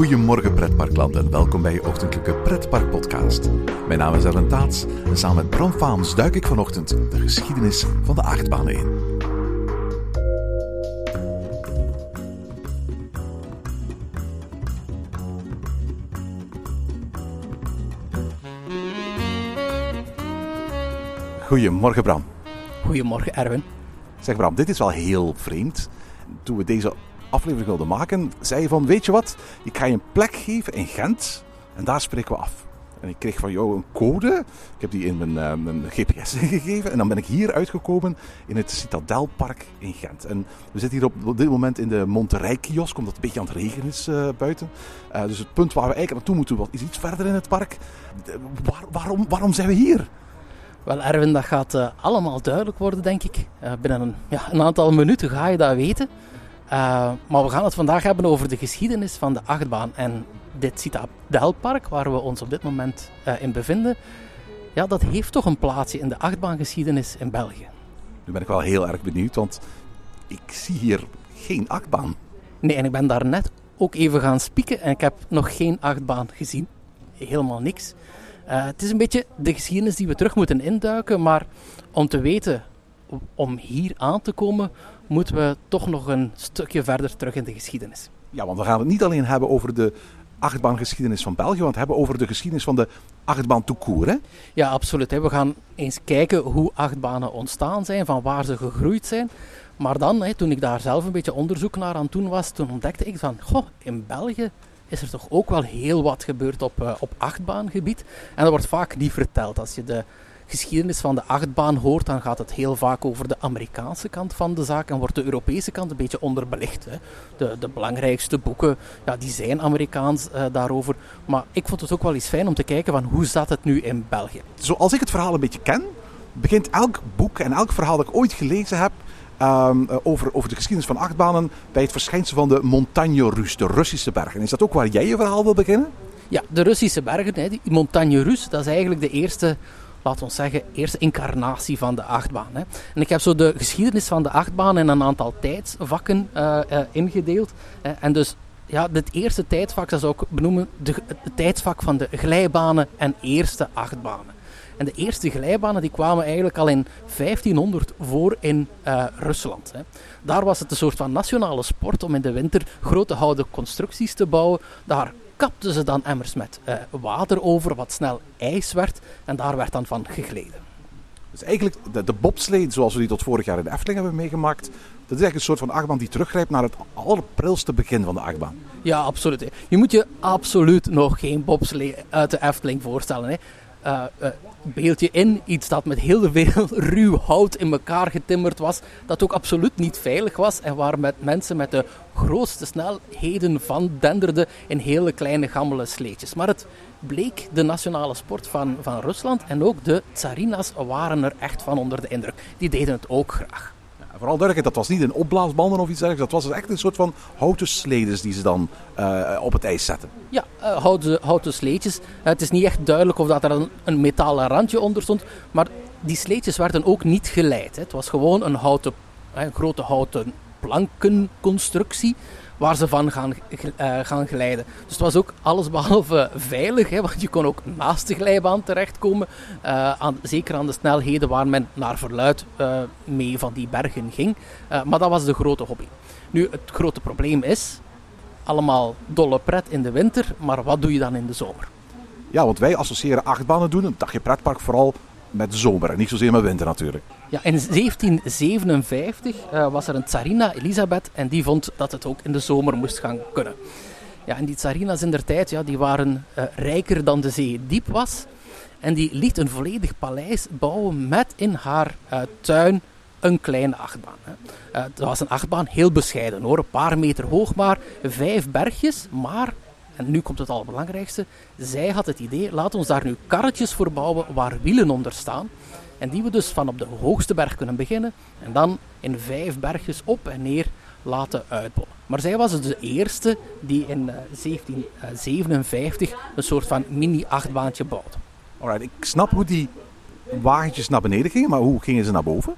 Goedemorgen pretparkland en welkom bij je ochtendelijke pretpark podcast. Mijn naam is Erwin Taats en samen met Bram Faams duik ik vanochtend de geschiedenis van de achtbanen in. Goedemorgen Bram. Goedemorgen Erwin. Zeg Bram, dit is wel heel vreemd. Toen we deze aflevering wilden maken, zei je van, weet je wat, ik ga je een plek geven in Gent en daar spreken we af. En ik kreeg van jou een code, ik heb die in mijn, eh, mijn GPS ingegeven en dan ben ik hier uitgekomen in het Citadelpark in Gent. En we zitten hier op, dit moment in de Monterey-kiosk, omdat het een beetje aan het regenen is eh, buiten. Eh, dus het punt waar we eigenlijk naartoe moeten is iets verder in het park. Waarom, waarom zijn we hier? Wel Erwin, dat gaat allemaal duidelijk worden denk ik. Binnen een, ja, een aantal minuten ga je dat weten. Eh, maar we gaan het vandaag hebben over de geschiedenis van de achtbaan. En dit Citadelpark, waar we ons op dit moment eh, in bevinden, ja, dat heeft toch een plaatsje in de achtbaangeschiedenis in België. Nu ben ik wel heel erg benieuwd, want ik zie hier geen achtbaan. Nee, en ik ben daar net ook even gaan spieken en ik heb nog geen achtbaan gezien. Helemaal niks. Eh, het is een beetje de geschiedenis die we terug moeten induiken, maar om te weten om hier aan te komen, moeten we toch nog een stukje verder terug in de geschiedenis. Ja, want we gaan het niet alleen hebben over de achtbaangeschiedenis van België, want we hebben over de geschiedenis van de achtbaan hè? Ja, absoluut. hè. We gaan eens kijken hoe achtbanen ontstaan zijn, van waar ze gegroeid zijn. Maar dan, hè, toen ik daar zelf een beetje onderzoek naar aan het doen was, toen ontdekte ik van, goh, in België is er toch ook wel heel wat gebeurd op, eh, op achtbaangebied. En dat wordt vaak niet verteld. Als je de geschiedenis van de achtbaan hoort, dan gaat het heel vaak over de Amerikaanse kant van de zaak en wordt de Europese kant een beetje onderbelicht. Hè. De, de belangrijkste boeken, ja, die zijn Amerikaans eh, daarover. Maar ik vond het ook wel eens fijn om te kijken van hoe zat het nu in België. Zoals ik het verhaal een beetje ken, begint elk boek en elk verhaal dat ik ooit gelezen heb ehm, eh, over, over de geschiedenis van achtbanen bij het verschijnsel van de Montagne Russe, de Russische bergen. Is dat ook waar jij je verhaal wil beginnen? Ja, de Russische bergen, hè, die Montagne Russe, dat is eigenlijk de eerste, laten we zeggen, eerste incarnatie van de achtbaan. Hè. En ik heb zo de geschiedenis van de achtbaan in een aantal tijdsvakken eh, eh, ingedeeld. en dus ja, dit eerste tijdvak, dat zou ik benoemen, de, het tijdsvak van de glijbanen en eerste achtbanen. En de eerste glijbanen die kwamen eigenlijk al in 1500 voor in eh, Rusland. Hè. Daar was het een soort van nationale sport om in de winter grote houten constructies te bouwen. Daar kapten ze dan emmers met eh, water over, wat snel ijs werd. En daar werd dan van gegleden. Dus eigenlijk de, de bobslee, zoals we die tot vorig jaar in de Efteling hebben meegemaakt, dat is eigenlijk een soort van achtbaan die teruggrijpt naar het allerprilste begin van de achtbaan. Ja, absoluut. hè. Je moet je absoluut nog geen bobslee uit de Efteling voorstellen. Hè. Je in iets dat met heel veel ruw hout in elkaar getimmerd was, dat ook absoluut niet veilig was en waar met mensen met de grootste snelheden van denderden in hele kleine gammele sleetjes. Maar het bleek de nationale sport van, van Rusland en ook de tsarina's waren er echt van onder de indruk. Die deden het ook graag. Vooral duidelijk, dat was niet een opblaasbanden of iets dergelijks, dat was dus echt een soort van houten sledes die ze dan eh, op het ijs zetten. Ja, eh, houten, houten. Eh, het is niet echt duidelijk of dat er een, metalen randje onder stond, maar die sleetjes werden ook niet geleid. Hè. Het was gewoon een, houten, een grote houten plankenconstructie waar ze van gaan, eh, gaan glijden. Dus het was ook allesbehalve veilig, hè, want je kon ook naast de glijbaan terechtkomen. eh, aan, zeker aan de snelheden waar men naar verluid eh, mee van die bergen ging. Maar dat was de grote hobby. Nu, het grote probleem is, allemaal dolle pret in de winter, maar wat doe je dan in de zomer? Ja, want wij associëren achtbanen doen, een dagje pretpark, vooral met zomer niet zozeer met winter natuurlijk. Ja, in 1757 eh, was er een tsarina, Elisabeth, en die vond dat het ook in de zomer moest gaan kunnen. Ja, en die tsarina's in der tijd, ja, die waren eh, rijker dan de zee diep was. En die liet een volledig paleis bouwen met in haar eh, tuin een kleine achtbaan. Hè. Het was een achtbaan, heel bescheiden hoor, een paar meter hoog maar, vijf bergjes, maar, en nu komt het allerbelangrijkste, zij had het idee, laat ons daar nu karretjes voor bouwen waar wielen onder staan. En die we dus van op de hoogste berg kunnen beginnen en dan in vijf bergjes op en neer laten uitbollen. Maar zij was dus de eerste die in eh, 1757 een soort van mini-achtbaantje bouwde. Alright, ik snap hoe die wagentjes naar beneden gingen, maar hoe gingen ze naar boven?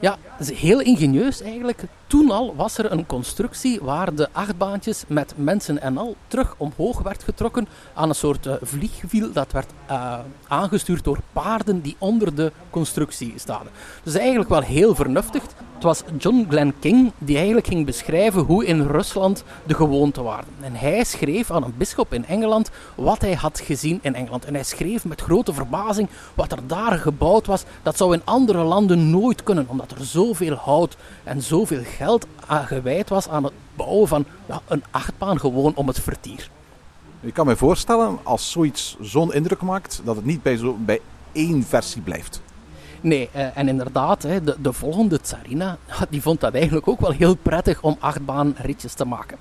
Ja, dat is heel ingenieus eigenlijk. Toen al was er een constructie waar de achtbaantjes met mensen en al terug omhoog werd getrokken aan een soort eh, vliegwiel dat werd eh, aangestuurd door paarden die onder de constructie stonden. Dus eigenlijk wel heel vernuftig. Het was John Glenn King die eigenlijk ging beschrijven hoe in Rusland de gewoonten waren. En hij schreef aan een bisschop in Engeland wat hij had gezien in Engeland. En hij schreef met grote verbazing wat er daar gebouwd was. Dat zou in andere landen nooit kunnen, omdat er zoveel hout en zoveel geld gewijd was aan het bouwen van ja, een achtbaan gewoon om het vertier. Je kan me voorstellen, als zoiets zo'n indruk maakt, dat het niet bij, zo, bij één versie blijft. Nee, eh, en inderdaad, de, de volgende Tsarina, die vond dat eigenlijk ook wel heel prettig om achtbaanritjes te maken.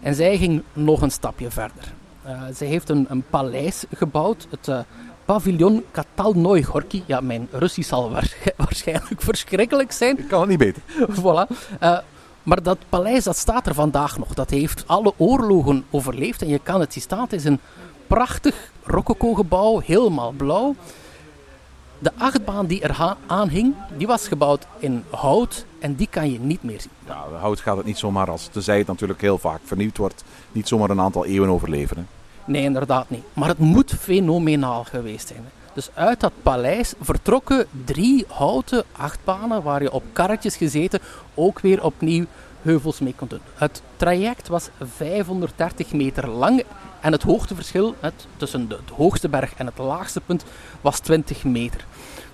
En zij ging nog een stapje verder. Uh, zij heeft een, een paleis gebouwd, het uh, paviljoen Katalnoy Gorky. Ja, mijn Russisch zal waarschijnlijk verschrikkelijk zijn. Ik kan het niet beter. voilà. Uh, maar dat paleis dat staat er vandaag nog. Dat heeft alle oorlogen overleefd. En je kan het zien staan. Het is een prachtig rococo-gebouw, helemaal blauw. De achtbaan die er aan hing, die was gebouwd in hout en die kan je niet meer zien. Ja, hout gaat het niet zomaar, als tenzij het natuurlijk heel vaak vernieuwd wordt, niet zomaar een aantal eeuwen overleven. Hè? Nee, inderdaad niet. Maar het moet fenomenaal geweest zijn. Dus uit dat paleis vertrokken drie houten achtbanen waar je op karretjes gezeten ook weer opnieuw heuvels mee kon doen. Het traject was 530 meter lang en het hoogteverschil het, tussen de, de, hoogste berg en het laagste punt was 20 meter.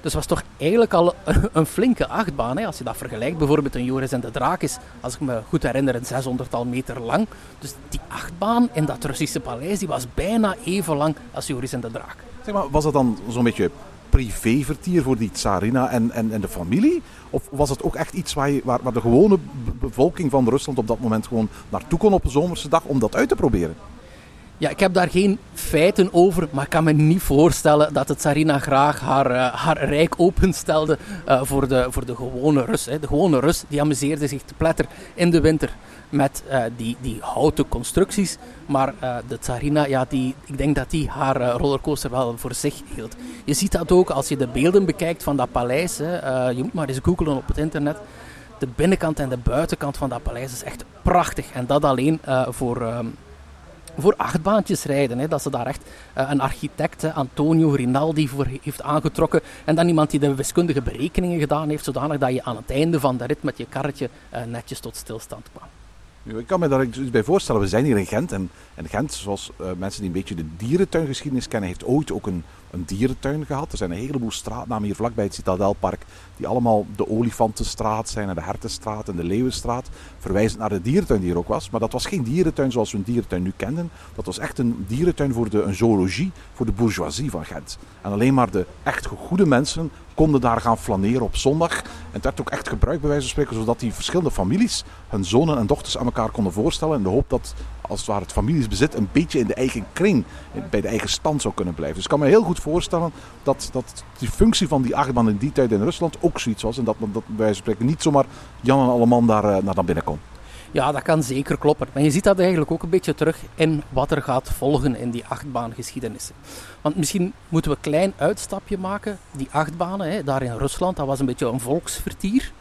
Dus was toch eigenlijk al een, flinke achtbaan. Hè? Als je dat vergelijkt, bijvoorbeeld een Joris en de Draak is, als ik me goed herinner, een 600-tal meter lang. Dus die achtbaan in dat Russische paleis die was bijna even lang als Joris en de Draak. Zeg maar, was dat dan zo'n beetje privévertier voor die tsarina en, en, en de familie? Of was het ook echt iets waar, waar, waar de gewone bevolking van Rusland op dat moment gewoon naartoe kon op een zomerse dag om dat uit te proberen? Ja, ik heb daar geen feiten over, maar ik kan me niet voorstellen dat de Tsarina graag haar, uh, haar rijk openstelde uh, voor, de, voor de gewone Rus. Hè. De gewone Rus die amuseerde zich te pletter in de winter met uh, die, die houten constructies. Maar de Tsarina, ja, die, ik denk dat die haar rollercoaster wel voor zich hield. Je ziet dat ook als je de beelden bekijkt van dat paleis. Hè. je moet maar eens googlen op het internet. De binnenkant en de buitenkant van dat paleis is echt prachtig. En dat alleen voor ehm, voor achtbaantjes rijden. Hè. Dat ze daar echt uh, een architect, Antonio Rinaldi, voor heeft aangetrokken. En dan iemand die de wiskundige berekeningen gedaan heeft, zodanig dat je aan het einde van de rit met je karretje uh, netjes tot stilstand kwam. Ik kan me daar iets bij voorstellen. We zijn hier in Gent. En, en Gent, zoals uh, mensen die een beetje de dierentuingeschiedenis kennen, heeft ooit ook een, een dierentuin gehad. Er zijn een heleboel straatnamen hier vlakbij het Citadelpark die allemaal de Olifantenstraat zijn en de Hertenstraat en de Leeuwenstraat. Verwijzend naar de dierentuin die er ook was. Maar dat was geen dierentuin zoals we een dierentuin nu kenden. Dat was echt een dierentuin voor de, een zoologie, voor de bourgeoisie van Gent. En alleen maar de echt goede mensen konden daar gaan flaneren op zondag. En het werd ook echt gebruikt, bij wijze van spreken, zodat die verschillende families hun zonen en dochters aan elkaar konden voorstellen. In de hoop dat, als het ware, het familiesbezit een beetje in de eigen kring, bij de eigen stand zou kunnen blijven. Dus ik kan me heel goed voorstellen dat, dat die functie van die achtbaan in die tijd in Rusland ook zoiets was. En dat, dat van spreken niet zomaar Jan en Alleman daar uh, naar dan binnen kon. Ja, dat kan zeker kloppen. Maar je ziet dat eigenlijk ook een beetje terug in wat er gaat volgen in die achtbaangeschiedenissen. Want misschien moeten we een klein uitstapje maken. Die achtbanen, hè, daar in Rusland, dat was een beetje een volksvertier.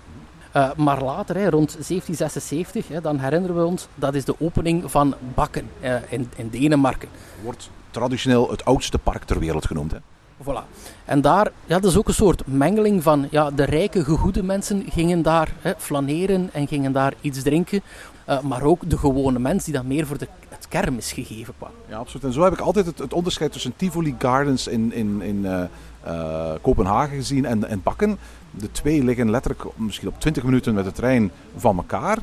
Uh, maar later, hè, rond 1776, hè, dan herinneren we ons, dat is de opening van Bakken uh, in, in Denemarken. Wordt traditioneel het oudste park ter wereld genoemd. Hè? Voilà. En daar, ja, dat is ook een soort mengeling van, ja, de rijke, gegoede mensen gingen daar hè, flaneren en gingen daar iets drinken. Uh, maar ook de gewone mens die dan meer voor de, kermis gegeven. Ja, absoluut. En zo heb ik altijd het, het onderscheid tussen Tivoli Gardens in, in, in uh, uh, Kopenhagen gezien en, en Bakken. De twee liggen letterlijk misschien op 20 minuten met de trein van elkaar.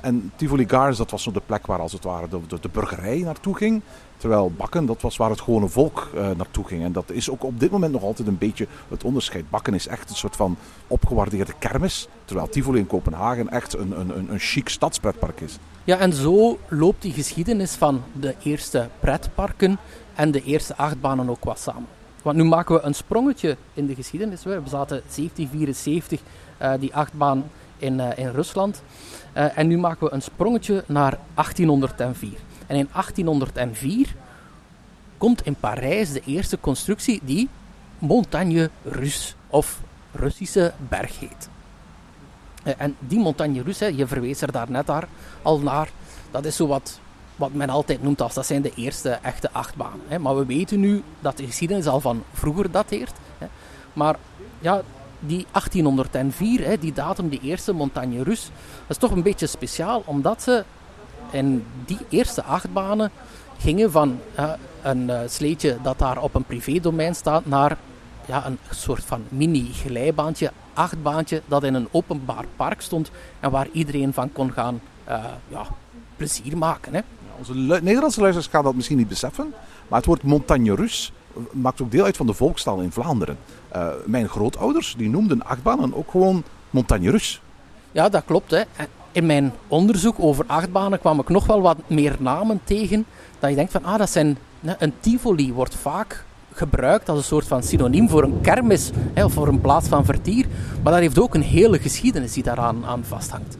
En Tivoli Gardens, dat was zo de plek waar als het ware de, de, burgerij naartoe ging. Terwijl Bakken, dat was waar het gewone volk uh, naartoe ging. En dat is ook op dit moment nog altijd een beetje het onderscheid. Bakken is echt een soort van opgewaardeerde kermis. Terwijl Tivoli in Kopenhagen echt een, een, een, een chic stadspretpark is. Ja, en zo loopt die geschiedenis van de eerste pretparken en de eerste achtbanen ook wat samen. want nu maken we een sprongetje in de geschiedenis. We zaten 1774, uh, die achtbaan in, uh, in Rusland. Uh, en nu maken we een sprongetje naar 1804. En in 1804 komt in Parijs de eerste constructie die Montagne Russe of Russische berg heet. En die Montagne Russe, je verwees er daar net daar al naar, dat is zo wat, wat men altijd noemt als dat zijn de eerste echte achtbanen. Maar we weten nu dat de geschiedenis al van vroeger dateert. Maar ja, die 1804, die datum, die eerste Montagne Russe, dat is toch een beetje speciaal, omdat ze in die eerste achtbanen gingen van een uh, sleetje dat daar op een privédomein staat naar ja, een soort van mini-glijbaantje, achtbaantje, dat in een openbaar park stond en waar iedereen van kon gaan uh, ja, plezier maken. Hè. Onze Nederlandse luisteraars gaan dat misschien niet beseffen, maar het woord Montagne Russe maakt ook deel uit van de volkstaal in Vlaanderen. Uh, mijn grootouders die noemden achtbanen ook gewoon Montagne Russe. Ja, dat klopt. Hè. In mijn onderzoek over achtbanen kwam ik nog wel wat meer namen tegen. Dat je denkt van, ah, dat zijn... Een Tivoli wordt vaak gebruikt als een soort van synoniem voor een kermis hè, of voor een plaats van vertier. Maar dat heeft ook een hele geschiedenis die daaraan aan vasthangt.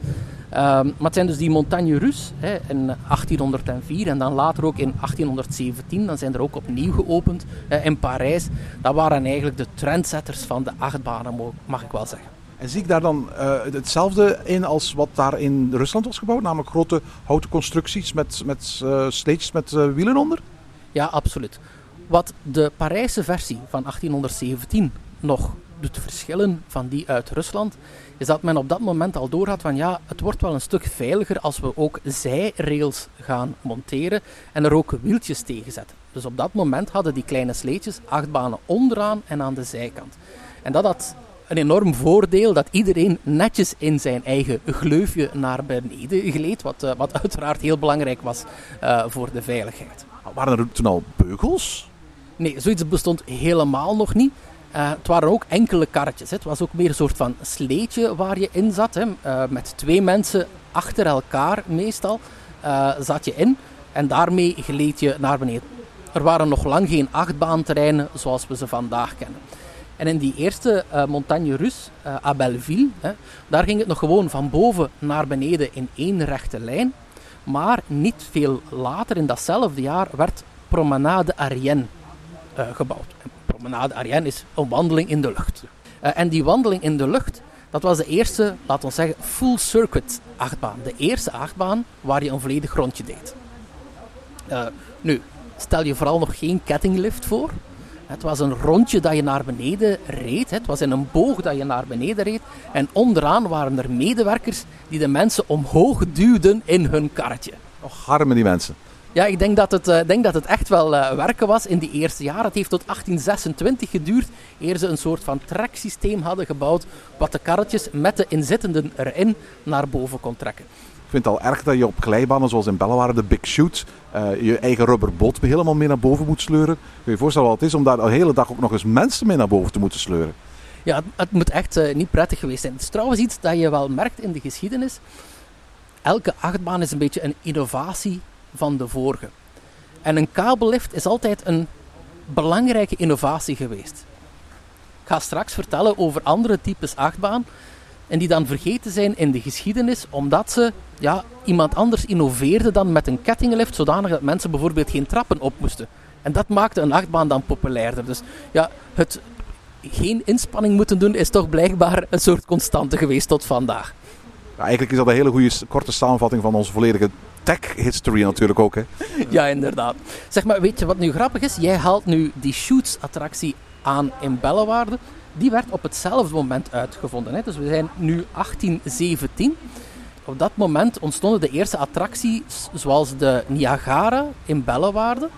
Um, maar het zijn dus die Montagne Russe hè, in 1804 en dan later ook in 1817. Dan zijn er ook opnieuw geopend hè, in Parijs. Dat waren eigenlijk de trendsetters van de achtbanen, mag ik wel zeggen. En zie ik daar dan uh, hetzelfde in als wat daar in Rusland was gebouwd? Namelijk grote houten constructies met, met uh, met uh, wielen onder? Ja, absoluut. Wat de Parijse versie van 1817 nog doet verschillen van die uit Rusland, is dat men op dat moment al doorhad van ja, het wordt wel een stuk veiliger als we ook zijrails gaan monteren en er ook wieltjes tegen zetten. Dus op dat moment hadden die kleine sleetjes acht banen onderaan en aan de zijkant. En dat had een enorm voordeel dat iedereen netjes in zijn eigen gleufje naar beneden gleed, wat, uh, wat uiteraard heel belangrijk was uh, voor de veiligheid. Waren er toen al beugels? Nee, zoiets bestond helemaal nog niet. Uh, het waren ook enkele karretjes. Hè. Het was ook meer een soort van sleetje waar je in zat. Hè. Uh, met twee mensen achter elkaar meestal uh, zat je in. En daarmee gleed je naar beneden. Er waren nog lang geen achtbaanterreinen zoals we ze vandaag kennen. En in die eerste Montagne Russe, à hè, daar ging het nog gewoon van boven naar beneden in één rechte lijn. Maar niet veel later, in datzelfde jaar, werd Promenade Arienne gebouwd. Promenade Ariane is een wandeling in de lucht. Uh, en die wandeling in de lucht, dat was de eerste, laten we zeggen, full circuit achtbaan. De eerste achtbaan waar je een volledig rondje deed. Uh, nu, stel je vooral nog geen kettinglift voor. Het was een rondje dat je naar beneden reed. Het was in een boog dat je naar beneden reed. En onderaan waren er medewerkers die de mensen omhoog duwden in hun karretje. Och, harmen die mensen. Ja, ik denk dat het, uh, denk dat het echt wel uh, werken was in die eerste jaren. Het heeft tot 1826 geduurd eer ze een soort van treksysteem hadden gebouwd wat de karretjes met de inzittenden erin naar boven kon trekken. Ik vind het al erg dat je op glijbanen zoals in Bellewaarde, de Big Shoot, uh, je eigen rubberboot helemaal mee naar boven moet sleuren. Kun je je voorstellen wat het is om daar de hele dag ook nog eens mensen mee naar boven te moeten sleuren? Ja, het, het moet echt niet prettig geweest zijn. Het is trouwens iets dat je wel merkt in de geschiedenis. Elke achtbaan is een beetje een innovatie van de vorige. En een kabellift is altijd een belangrijke innovatie geweest. Ik ga straks vertellen over andere types achtbaan en die dan vergeten zijn in de geschiedenis omdat ze ja, iemand anders innoveerde dan met een kettinglift zodanig dat mensen bijvoorbeeld geen trappen op moesten. En dat maakte een achtbaan dan populairder. Dus ja, het geen inspanning moeten doen is toch blijkbaar een soort constante geweest tot vandaag. Ja, eigenlijk is dat een hele goede korte samenvatting van onze volledige tech history natuurlijk ook. Hè? Ja, inderdaad. Zeg maar, weet je wat nu grappig is? Jij haalt nu die Shoots-attractie aan in Bellewaarde. Die werd op hetzelfde moment uitgevonden. Hè? Dus we zijn nu 1817. Op dat moment ontstonden de eerste attracties, zoals de Niagara in Bellewaarde.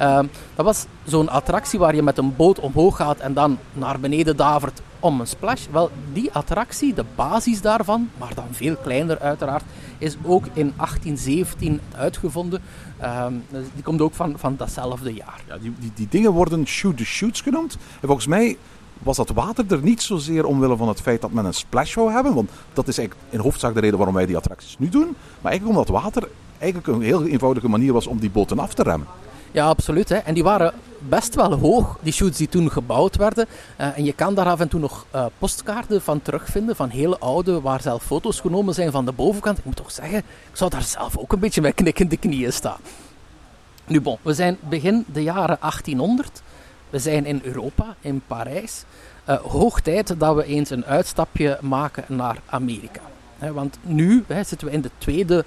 Uh, dat was zo'n attractie waar je met een boot omhoog gaat en dan naar beneden davert om een splash. Wel, die attractie, de basis daarvan, maar dan veel kleiner uiteraard, is ook in 1817 uitgevonden. Um, die komt ook van, van datzelfde jaar. Ja, die, die, die dingen worden shoot-the-shoots genoemd. En volgens mij was dat water er niet zozeer omwille van het feit dat men een splash wou hebben. Want dat is eigenlijk in hoofdzaak de reden waarom wij die attracties nu doen. Maar eigenlijk omdat water eigenlijk een heel eenvoudige manier was om die boten af te remmen. Ja, absoluut. Hè. En die waren best wel hoog, die shoots die toen gebouwd werden. Eh, en je kan daar af en toe nog eh, postkaarten van terugvinden, van hele oude, waar zelf foto's genomen zijn van de bovenkant. Ik moet toch zeggen, ik zou daar zelf ook een beetje met knikkende knieën staan. Nu bon, we zijn begin de jaren 1800. We zijn in Europa, in Parijs. Eh, hoog tijd dat we eens een uitstapje maken naar Amerika. Want nu zitten we in de tweede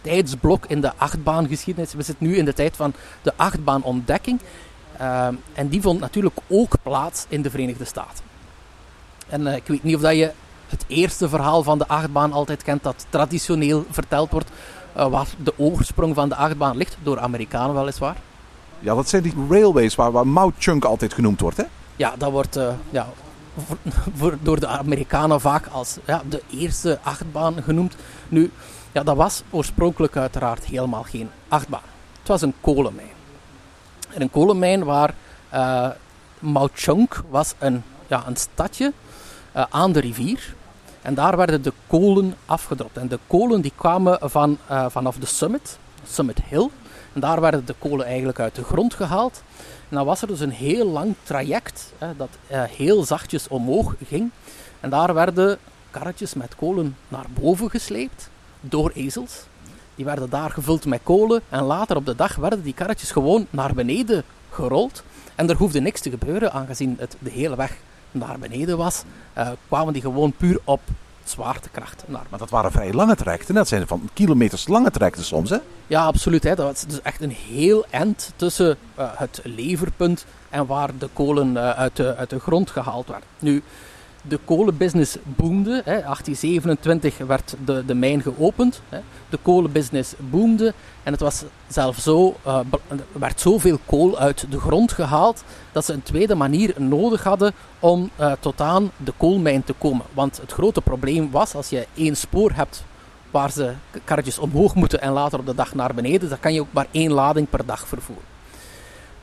tijdsblok in de achtbaangeschiedenis. We zitten nu in de tijd van de achtbaanontdekking. Uh, en die vond natuurlijk ook plaats in de Verenigde Staten. En uh, ik weet niet of dat je het eerste verhaal van de achtbaan altijd kent, dat traditioneel verteld wordt, uh, waar de oorsprong van de achtbaan ligt, door Amerikanen weliswaar. Ja, dat zijn die railways waar, waar Mount Chunk altijd genoemd wordt, hè? Ja, dat wordt uh, ja, voor, voor, door de Amerikanen vaak als ja, de eerste achtbaan genoemd. Nu, ja, dat was oorspronkelijk uiteraard helemaal geen achtbaan. Het was een kolenmijn. En een kolenmijn waar uh, Mount Chunk was een, ja, een stadje uh, aan de rivier. En daar werden de kolen afgedropt. En de kolen die kwamen van, uh, vanaf de summit, Summit Hill. En daar werden de kolen eigenlijk uit de grond gehaald. En dan was er dus een heel lang traject hè, dat heel zachtjes omhoog ging. En daar werden karretjes met kolen naar boven gesleept door ezels. Die werden daar gevuld met kolen en later op de dag werden die karretjes gewoon naar beneden gerold. En er hoefde niks te gebeuren, aangezien het de hele weg naar beneden was, uh, kwamen die gewoon puur op zwaartekracht naar. Maar dat waren vrij lange trajecten, dat zijn van kilometers lange trajecten soms, hè? Ja, absoluut. Hè. Dat was dus echt een heel eind tussen uh, het leverpunt en waar de kolen uh, uit, de, uit de grond gehaald werden. Nu, de kolenbusiness boomde. Hè. 1827 werd de, de mijn geopend. Hè. De kolenbusiness boomde. En het was zelfs zo, uh, er werd zoveel kool uit de grond gehaald dat ze een tweede manier nodig hadden om uh, tot aan de koolmijn te komen. Want het grote probleem was, als je één spoor hebt waar ze karretjes omhoog moeten en later op de dag naar beneden, dan kan je ook maar één lading per dag vervoeren.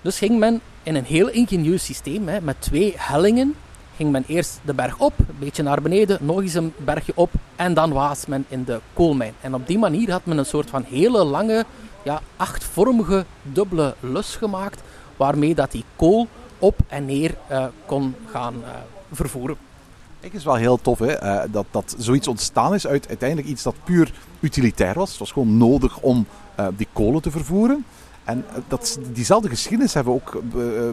Dus ging men in een heel ingenieus systeem hè, met twee hellingen ging men eerst de berg op, een beetje naar beneden, nog eens een bergje op en dan was men in de koolmijn. En op die manier had men een soort van hele lange, ja, achtvormige dubbele lus gemaakt, waarmee dat die kool op en neer uh, kon gaan uh, vervoeren. Ik is wel heel tof hè, uh, dat, dat zoiets ontstaan is uit uiteindelijk iets dat puur utilitair was. Het was gewoon nodig om die kolen te vervoeren. En dat, diezelfde geschiedenis hebben we ook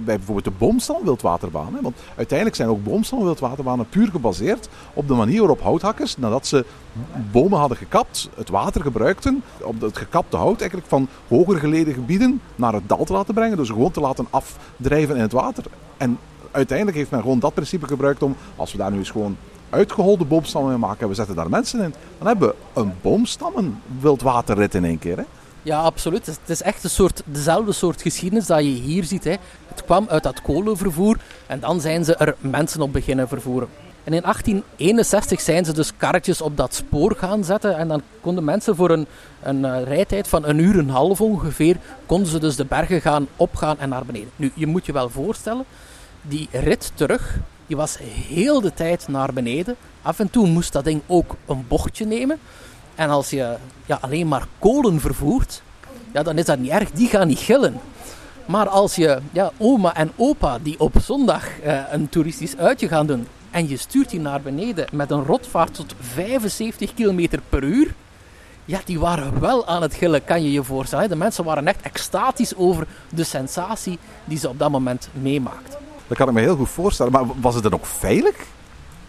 bij bijvoorbeeld de boomstamwildwaterbaan. Want uiteindelijk zijn ook boomstamwildwaterbanen puur gebaseerd op de manier waarop houthakkers, nadat ze bomen hadden gekapt, het water gebruikten om het gekapte hout eigenlijk van hoger gelegen gebieden naar het dal te laten brengen. Dus gewoon te laten afdrijven in het water. En uiteindelijk heeft men gewoon dat principe gebruikt om, als we daar nu eens gewoon uitgeholde boomstammen in maken en we zetten daar mensen in, dan hebben we een boomstammenwildwaterrit in één keer. Hè? Ja, absoluut. Het is echt een soort, dezelfde soort geschiedenis dat je hier ziet. Hè. Het kwam uit dat kolenvervoer en dan zijn ze er mensen op beginnen vervoeren. En in 1861 zijn ze dus karretjes op dat spoor gaan zetten. En dan konden mensen voor een, een uh, rijtijd van een uur en een half ongeveer, konden ze dus de bergen gaan opgaan en naar beneden. Nu, je moet je wel voorstellen, die rit terug, die was heel de tijd naar beneden. Af en toe moest dat ding ook een bochtje nemen. En als je ja, alleen maar kolen vervoert, ja, dan is dat niet erg. Die gaan niet gillen. Maar als je ja, oma en opa die op zondag uh, een toeristisch uitje gaan doen en je stuurt die naar beneden met een rotvaart tot 75 km per uur, ja, die waren wel aan het gillen, kan je je voorstellen. De mensen waren echt extatisch over de sensatie die ze op dat moment meemaakten. Dat kan ik me heel goed voorstellen. Maar was het dan ook veilig?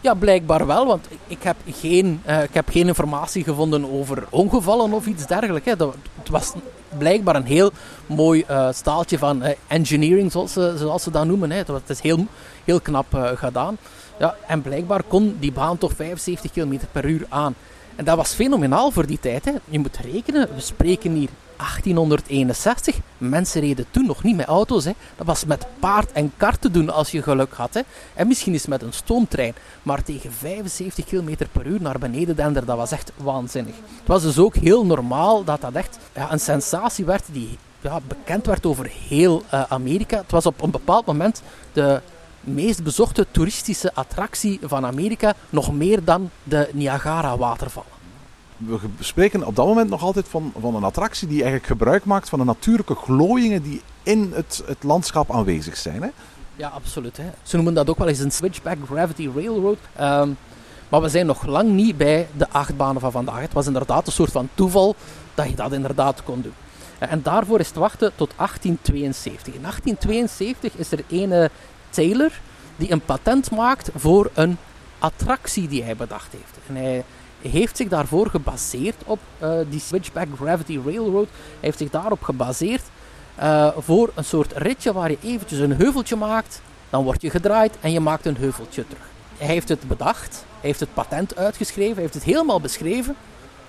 Ja, blijkbaar wel, want ik heb geen, uh, ik heb geen informatie gevonden over ongevallen of iets dergelijks. Hè. Dat, het was blijkbaar een heel mooi uh, staaltje van uh, engineering, zoals ze, zoals dat noemen. Hè. Het is heel, heel knap gedaan. Ja, en blijkbaar kon die baan toch 75 km per uur aan. En dat was fenomenaal voor die tijd. Hè. Je moet rekenen, we spreken hier 1861. Mensen reden toen nog niet met auto's. Hè. Dat was met paard en kar te doen als je geluk had. Hè. En misschien eens met een stoomtrein. Maar tegen 75 km per uur naar beneden dender, dat was echt waanzinnig. Het was dus ook heel normaal dat dat echt ja, een sensatie werd die ja, bekend werd over heel uh, Amerika. Het was op een bepaald moment de meest bezochte toeristische attractie van Amerika. Nog meer dan de Niagara-watervallen. We spreken op dat moment nog altijd van, van een attractie die eigenlijk gebruik maakt van de natuurlijke glooiingen die in het, het landschap aanwezig zijn. Hè? Ja, absoluut. Hè. Ze noemen dat ook wel eens een switchback gravity railroad. Ehm, maar we zijn nog lang niet bij de achtbanen van vandaag. Het was inderdaad een soort van toeval dat je dat inderdaad kon doen. Eh, En daarvoor is het wachten tot 1872. In 1872 is er ene Taylor die een patent maakt voor een attractie die hij bedacht heeft. En hij heeft zich daarvoor gebaseerd op eh, die Switchback Gravity Railroad. Hij heeft zich daarop gebaseerd eh, voor een soort ritje waar je eventjes een heuveltje maakt, dan word je gedraaid en je maakt een heuveltje terug. Hij heeft het bedacht, hij heeft het patent uitgeschreven, hij heeft het helemaal beschreven,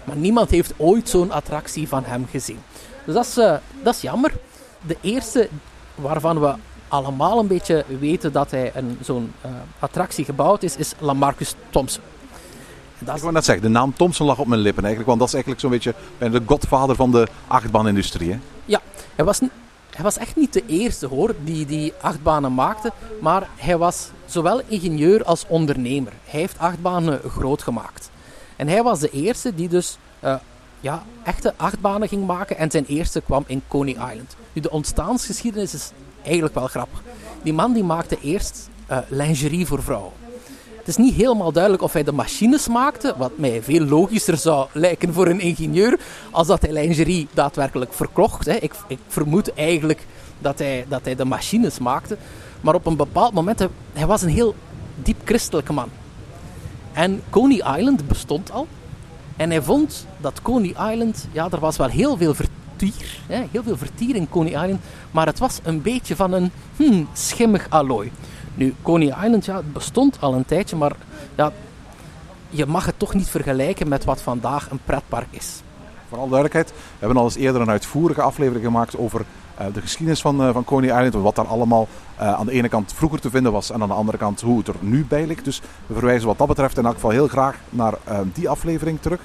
maar niemand heeft ooit zo'n attractie van hem gezien. Dus dat is, eh, dat is jammer. De eerste waarvan we allemaal een beetje weten dat hij zo'n attractie gebouwd is, is Lamarcus Thompson. Dat Ik is, wou net zeggen, de naam Thompson lag op mijn lippen eigenlijk, want dat is eigenlijk zo'n beetje de godvader van de achtbaanindustrie. Hè? Ja, hij was, hij was echt niet de eerste hoor die die achtbanen maakte, maar hij was zowel ingenieur als ondernemer. Hij heeft achtbanen groot gemaakt. En hij was de eerste die dus eh, ja, echte achtbanen ging maken en zijn eerste kwam in Coney Island. Nu, de ontstaansgeschiedenis is eigenlijk wel grappig. Die man die maakte eerst eh, lingerie voor vrouwen. Het is niet helemaal duidelijk of hij de machines maakte, wat mij veel logischer zou lijken voor een ingenieur, als dat hij lingerie daadwerkelijk verkocht. Ik, ik vermoed eigenlijk dat hij, dat hij de machines maakte. Maar op een bepaald moment, hij, hij was een heel diep christelijke man. En Coney Island bestond al. En hij vond dat Coney Island, ja, er was wel heel veel vertier, hè, heel veel vertier in Coney Island, maar het was een beetje van een hmm, schimmig allooi. Nu, Coney Island, ja, het bestond al een tijdje, maar ja, je mag het toch niet vergelijken met wat vandaag een pretpark is. Voor alle duidelijkheid, we hebben al eens eerder een uitvoerige aflevering gemaakt over eh, de geschiedenis van, eh, van Coney Island. Wat daar allemaal eh, aan de ene kant vroeger te vinden was en aan de andere kant hoe het er nu bij ligt. Dus we verwijzen wat dat betreft in elk geval heel graag naar die aflevering terug.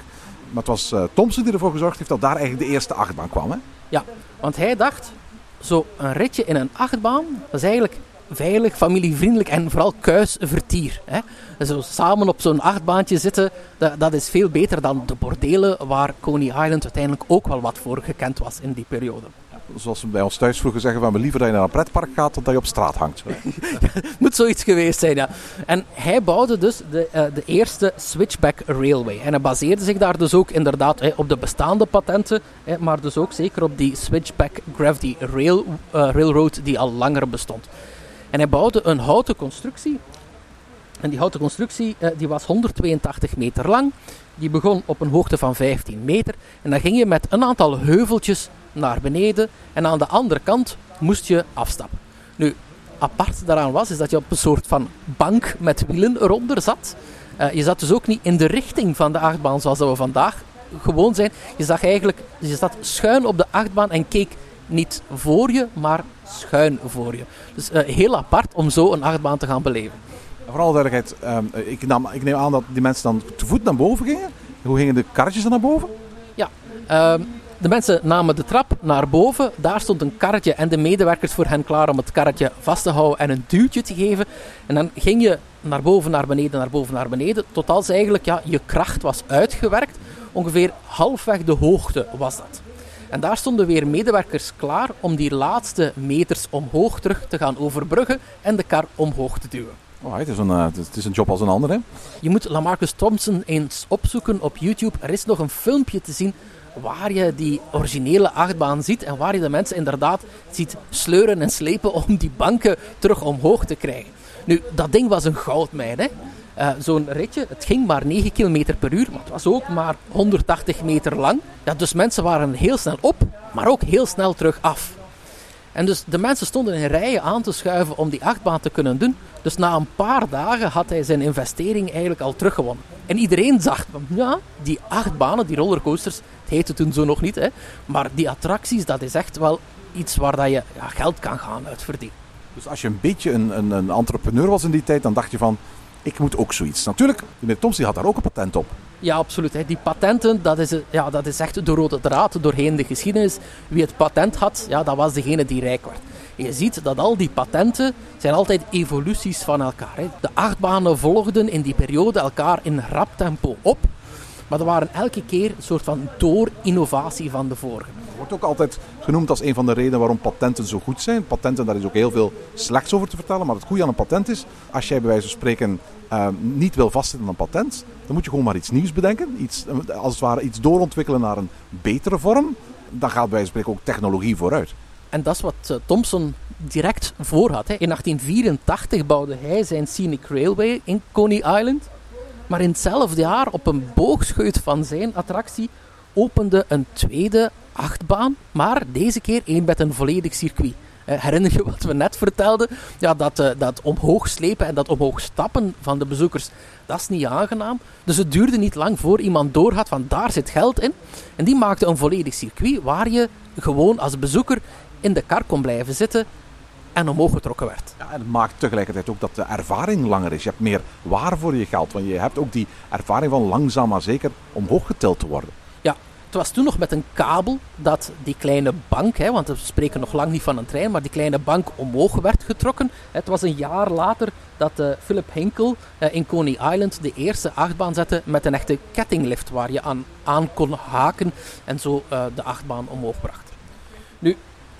Maar het was Thompson die ervoor gezorgd heeft dat daar eigenlijk de eerste achtbaan kwam. Hè? Ja, want hij dacht, zo een ritje in een achtbaan, dat is eigenlijk veilig, familievriendelijk en vooral kuis vertier. Hè. Zo samen op zo'n achtbaantje zitten, dat, dat is veel beter dan de bordelen waar Coney Island uiteindelijk ook wel wat voor gekend was in die periode. Zoals we bij ons thuis vroeger zeggen, we liever dat je naar een pretpark gaat dan dat je op straat hangt. Moet zoiets geweest zijn, ja. En hij bouwde dus de, eh, de eerste Switchback Railway. En hij baseerde zich daar dus ook inderdaad op de bestaande patenten, maar dus ook zeker op die Switchback Gravity Rail, eh, Railroad die al langer bestond. En hij bouwde een houten constructie. En die houten constructie eh, die was 182 meter lang. Die begon op een hoogte van 15 meter. En dan ging je met een aantal heuveltjes naar beneden. En aan de andere kant moest je afstappen. Nu, apart daaraan was, is dat je op een soort van bank met wielen eronder zat. Eh, je zat dus ook niet in de richting van de achtbaan zoals dat we vandaag gewoon zijn. Je zag eigenlijk, je zat schuin op de achtbaan en keek niet voor je, maar schuin voor je. Dus eh, heel apart om zo een achtbaan te gaan beleven. En voor alle duidelijkheid, ehm, ik, nam, ik neem aan dat die mensen dan te voet naar boven gingen. Hoe gingen de karretjes dan naar boven? Ja, ehm, de mensen namen de trap naar boven. Daar stond een karretje en de medewerkers voor hen klaar om het karretje vast te houden en een duwtje te geven. En dan ging je naar boven, naar beneden, naar boven, naar beneden. Tot als eigenlijk ja, je kracht was uitgewerkt. Ongeveer halfweg de hoogte was dat. En daar stonden weer medewerkers klaar om die laatste meters omhoog terug te gaan overbruggen en de kar omhoog te duwen. Oh, het, is een, eh, het is een job als een ander. Hè? Je moet Lamarcus Thompson eens opzoeken op YouTube. Er is nog een filmpje te zien waar je die originele achtbaan ziet en waar je de mensen inderdaad ziet sleuren en slepen om die banken terug omhoog te krijgen. Nu, dat ding was een goudmijn. Hè? Eh, Zo'n ritje, het ging maar 9 km per uur, maar het was ook maar 180 meter lang. Ja, dus mensen waren heel snel op, maar ook heel snel terug af. En dus de mensen stonden in rijen aan te schuiven om die achtbaan te kunnen doen. Dus na een paar dagen had hij zijn investering eigenlijk al teruggewonnen. En iedereen zag ja, die achtbanen, die rollercoasters, het heette toen zo nog niet, hè, maar die attracties, dat is echt wel iets waar dat je ja, geld kan gaan uitverdienen. Dus als je een beetje een, een, een entrepreneur was in die tijd, dan dacht je van, ik moet ook zoiets. Natuurlijk, meneer Thompson had daar ook een patent op. Ja, absoluut. Die patenten, dat is, ja, dat is echt de rode draad doorheen de geschiedenis. Wie het patent had, ja, dat was degene die rijk werd. Je ziet dat al die patenten zijn altijd evoluties van elkaar. Hè. De achtbanen volgden in die periode elkaar in rap tempo op. Maar dat waren elke keer een soort van door-innovatie van de vorige. Wordt ook altijd genoemd als een van de redenen waarom patenten zo goed zijn. Patenten, daar is ook heel veel slechts over te vertellen. Maar het goede aan een patent is, als jij bij wijze van spreken eh, niet wil vastzetten aan een patent, dan moet je gewoon maar iets nieuws bedenken. Iets, eh, als het ware iets doorontwikkelen naar een betere vorm. Dan gaat bij wijze van spreken ook technologie vooruit. En dat is wat uh, Thomson direct voor had. Hè. In 1884 bouwde hij zijn Scenic Railway in Coney Island. Maar in hetzelfde jaar, op een boogscheut van zijn attractie, opende een tweede achtbaan. Maar deze keer één met een volledig circuit. Uh, herinner je wat we net vertelden? Ja, dat, uh, dat omhoog slepen en dat omhoog stappen van de bezoekers, dat is niet aangenaam. Dus het duurde niet lang voor iemand doorhad van daar zit geld in. En die maakte een volledig circuit waar je gewoon als bezoeker in de kar kon blijven zitten en omhoog getrokken werd. Ja, en het maakt tegelijkertijd ook dat de ervaring langer is. Je hebt meer waar voor je geld, want je hebt ook die ervaring van langzaam maar zeker omhoog getild te worden. Het was toen nog met een kabel dat die kleine bank, hè, want we spreken nog lang niet van een trein, maar die kleine bank omhoog werd getrokken. Het was een jaar later dat uh, Philip Hinkel uh, in Coney Island de eerste achtbaan zette met een echte kettinglift waar je aan, aan kon haken en zo uh, de achtbaan omhoog bracht. Nu,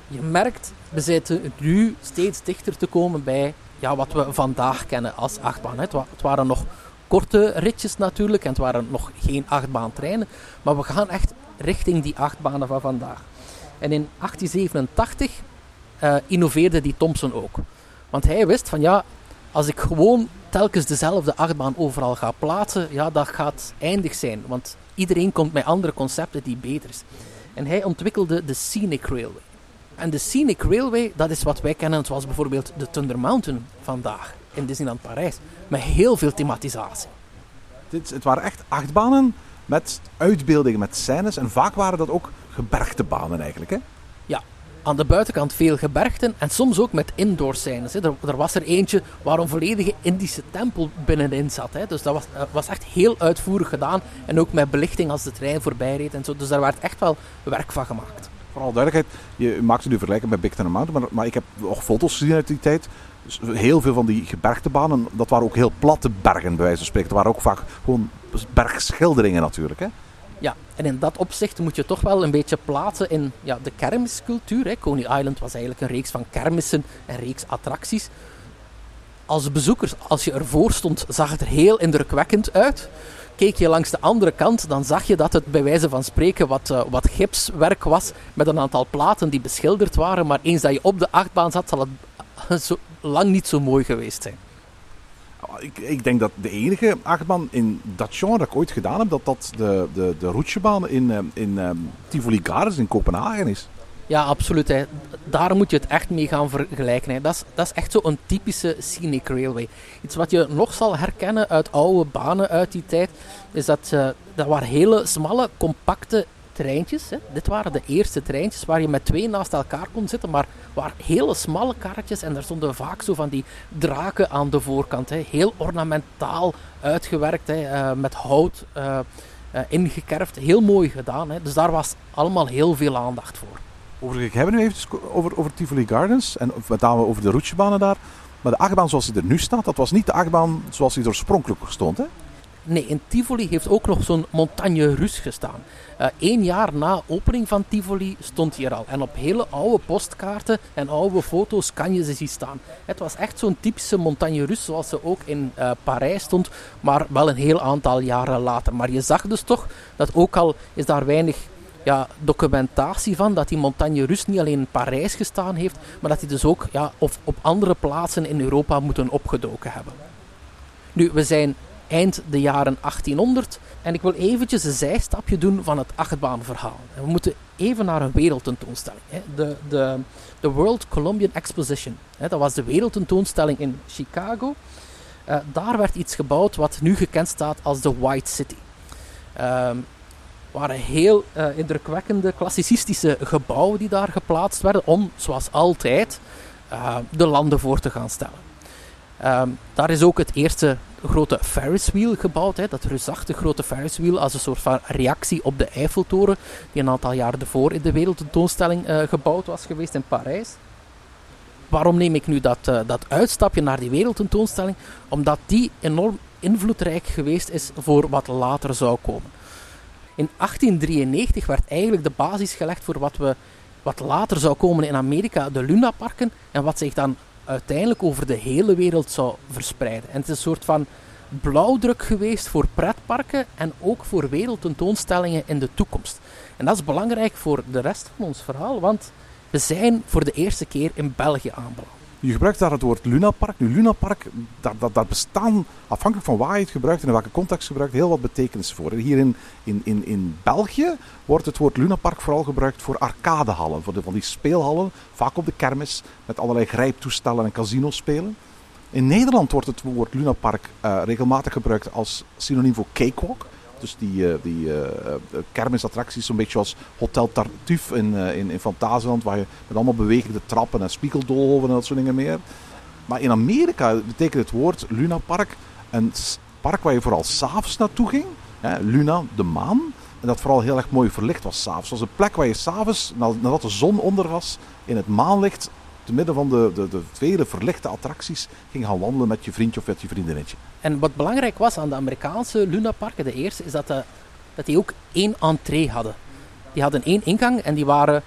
je merkt, we zitten nu steeds dichter te komen bij ja, wat we vandaag kennen als achtbaan. Het, wa het waren nog korte ritjes natuurlijk en het waren nog geen achtbaantreinen. Maar we gaan echt richting die achtbanen van vandaag. En in 1887 uh, innoveerde die Thomson ook. Want hij wist van ja, als ik gewoon telkens dezelfde achtbaan overal ga plaatsen, ja, dat gaat eindig zijn. Want iedereen komt met andere concepten die beter is. En hij ontwikkelde de Scenic Railway. En de Scenic Railway, dat is wat wij kennen zoals bijvoorbeeld de Thunder Mountain vandaag in Disneyland Parijs. Met heel veel thematisatie. Het waren echt achtbanen met uitbeeldingen, met scènes. En vaak waren dat ook gebergtebanen eigenlijk, hè? Ja, aan de buitenkant veel gebergten en soms ook met indoor scènes. Hè. Er, er, was er eentje waar een volledige Indische tempel binnenin zat. Hè. Dus dat was, uh, was echt heel uitvoerig gedaan. En ook met belichting als de trein voorbij reed en zo. Dus daar werd echt wel werk van gemaakt. Vooral duidelijkheid, je maakte nu vergelijken met Big Thunder Mountain, maar, maar ik heb nog foto's gezien uit die tijd. Dus heel veel van die gebergtebanen, dat waren ook heel platte bergen bij wijze van spreken. Dat waren ook vaak gewoon bergschilderingen natuurlijk. Hè? Ja, en in dat opzicht moet je toch wel een beetje plaatsen in ja, de kermiscultuur. Hè. Coney Island was eigenlijk een reeks van kermissen en reeks attracties. Als bezoekers, als je ervoor stond, zag het er heel indrukwekkend uit. Keek je langs de andere kant, dan zag je dat het bij wijze van spreken wat, uh, wat gipswerk was met een aantal platen die beschilderd waren. Maar eens dat je op de achtbaan zat, zal het zo lang niet zo mooi geweest zijn. Ik, ik, denk dat de enige achtbaan in dat genre dat ik ooit gedaan heb, dat dat de, de, de roetsjebaan in, in um, Tivoli Gardens in Kopenhagen is. Ja, absoluut. Hè. Daar moet je het echt mee gaan vergelijken. Hè. Dat, is, dat is echt zo'n typische scenic railway. Iets wat je nog zal herkennen uit oude banen uit die tijd, is dat uh, dat waren hele smalle, compacte treintjes. Hè. Dit waren de eerste treintjes waar je met twee naast elkaar kon zitten, maar waren hele smalle karretjes en daar stonden vaak zo van die draken aan de voorkant. Hè. Heel ornamentaal uitgewerkt, hè, uh, met hout uh, ingekerfd. Heel mooi gedaan. Hè. Dus daar was allemaal heel veel aandacht voor. Overigens, hebben we nu even over, over Tivoli Gardens en met name over de roetsjebanen daar. Maar de achtbaan zoals die er nu staat, dat was niet de achtbaan zoals die er oorspronkelijk stond, hè? Nee, in Tivoli heeft ook nog zo'n Montagne Russe gestaan. Eén uh, jaar na opening van Tivoli stond hij er al. En op hele oude postkaarten en oude foto's kan je ze zien staan. Het was echt zo'n typische Montagne Russe zoals ze ook in uh, Parijs stond, maar wel een heel aantal jaren later. Maar je zag dus toch dat ook al is daar weinig ja, documentatie van dat die Montagne Russe niet alleen in Parijs gestaan heeft, maar dat hij dus ook ja, of op andere plaatsen in Europa moeten opgedoken hebben. Nu, we zijn eind de jaren 1800 en ik wil eventjes een zijstapje doen van het achtbaanverhaal. We moeten even naar een wereldtentoonstelling. Hè. De, de, de World Columbian Exposition. Hè. Dat was de wereldtentoonstelling in Chicago. Uh, daar werd iets gebouwd wat nu gekend staat als de White City. Um, waren heel uh, indrukwekkende klassicistische gebouwen die daar geplaatst werden om, zoals altijd, uh, de landen voor te gaan stellen. Um, daar is ook het eerste grote Ferris wheel gebouwd, hè, dat reusachtige grote Ferris wheel als een soort van reactie op de Eiffeltoren, die een aantal jaren ervoor in de wereldtentoonstelling uh, gebouwd was geweest in Parijs. Waarom neem ik nu dat, dat uitstapje naar die wereldtentoonstelling? Omdat die enorm invloedrijk geweest is voor wat later zou komen. In 1893 werd eigenlijk de basis gelegd voor wat, we, wat later zou komen in Amerika, de lunaparken, en wat zich dan uiteindelijk over de hele wereld zou verspreiden. En het is een soort van blauwdruk geweest voor pretparken en ook voor wereldtentoonstellingen in de toekomst. En dat is belangrijk voor de rest van ons verhaal, want we zijn voor de eerste keer in België aanbeland. Je gebruikt daar het woord lunapark. Nu, lunapark, daar, daar, daar bestaan, afhankelijk van waar je het gebruikt en in welke context gebruikt, heel wat betekenis voor. Hier in, in, in, in België wordt het woord lunapark vooral gebruikt voor arcadehallen, voor de, van die speelhallen, vaak op de kermis, met allerlei grijptoestellen en casinospelen. In Nederland wordt het woord lunapark uh, regelmatig gebruikt als synoniem voor cakewalk. Dus die, uh, die uh, kermisattracties, zo'n beetje als Hotel Tartuffe in, in, in Fantasieland, waar je met allemaal bewegende trappen en spiegeldolhoven en dat soort dingen meer. Maar in Amerika betekent het woord lunapark een park waar je vooral s'avonds naartoe ging. Hè, Luna, de maan. En dat vooral heel erg mooi verlicht was s'avonds. Het was een plek waar je s'avonds, nadat de zon onder was, in het maanlicht te midden van de, de, de vele verlichte attracties ging gaan wandelen met je vriendje of met je vriendinnetje. En wat belangrijk was aan de Amerikaanse lunaparken, de eerste, is dat, de, dat die ook één entree hadden. Die hadden één ingang en die waren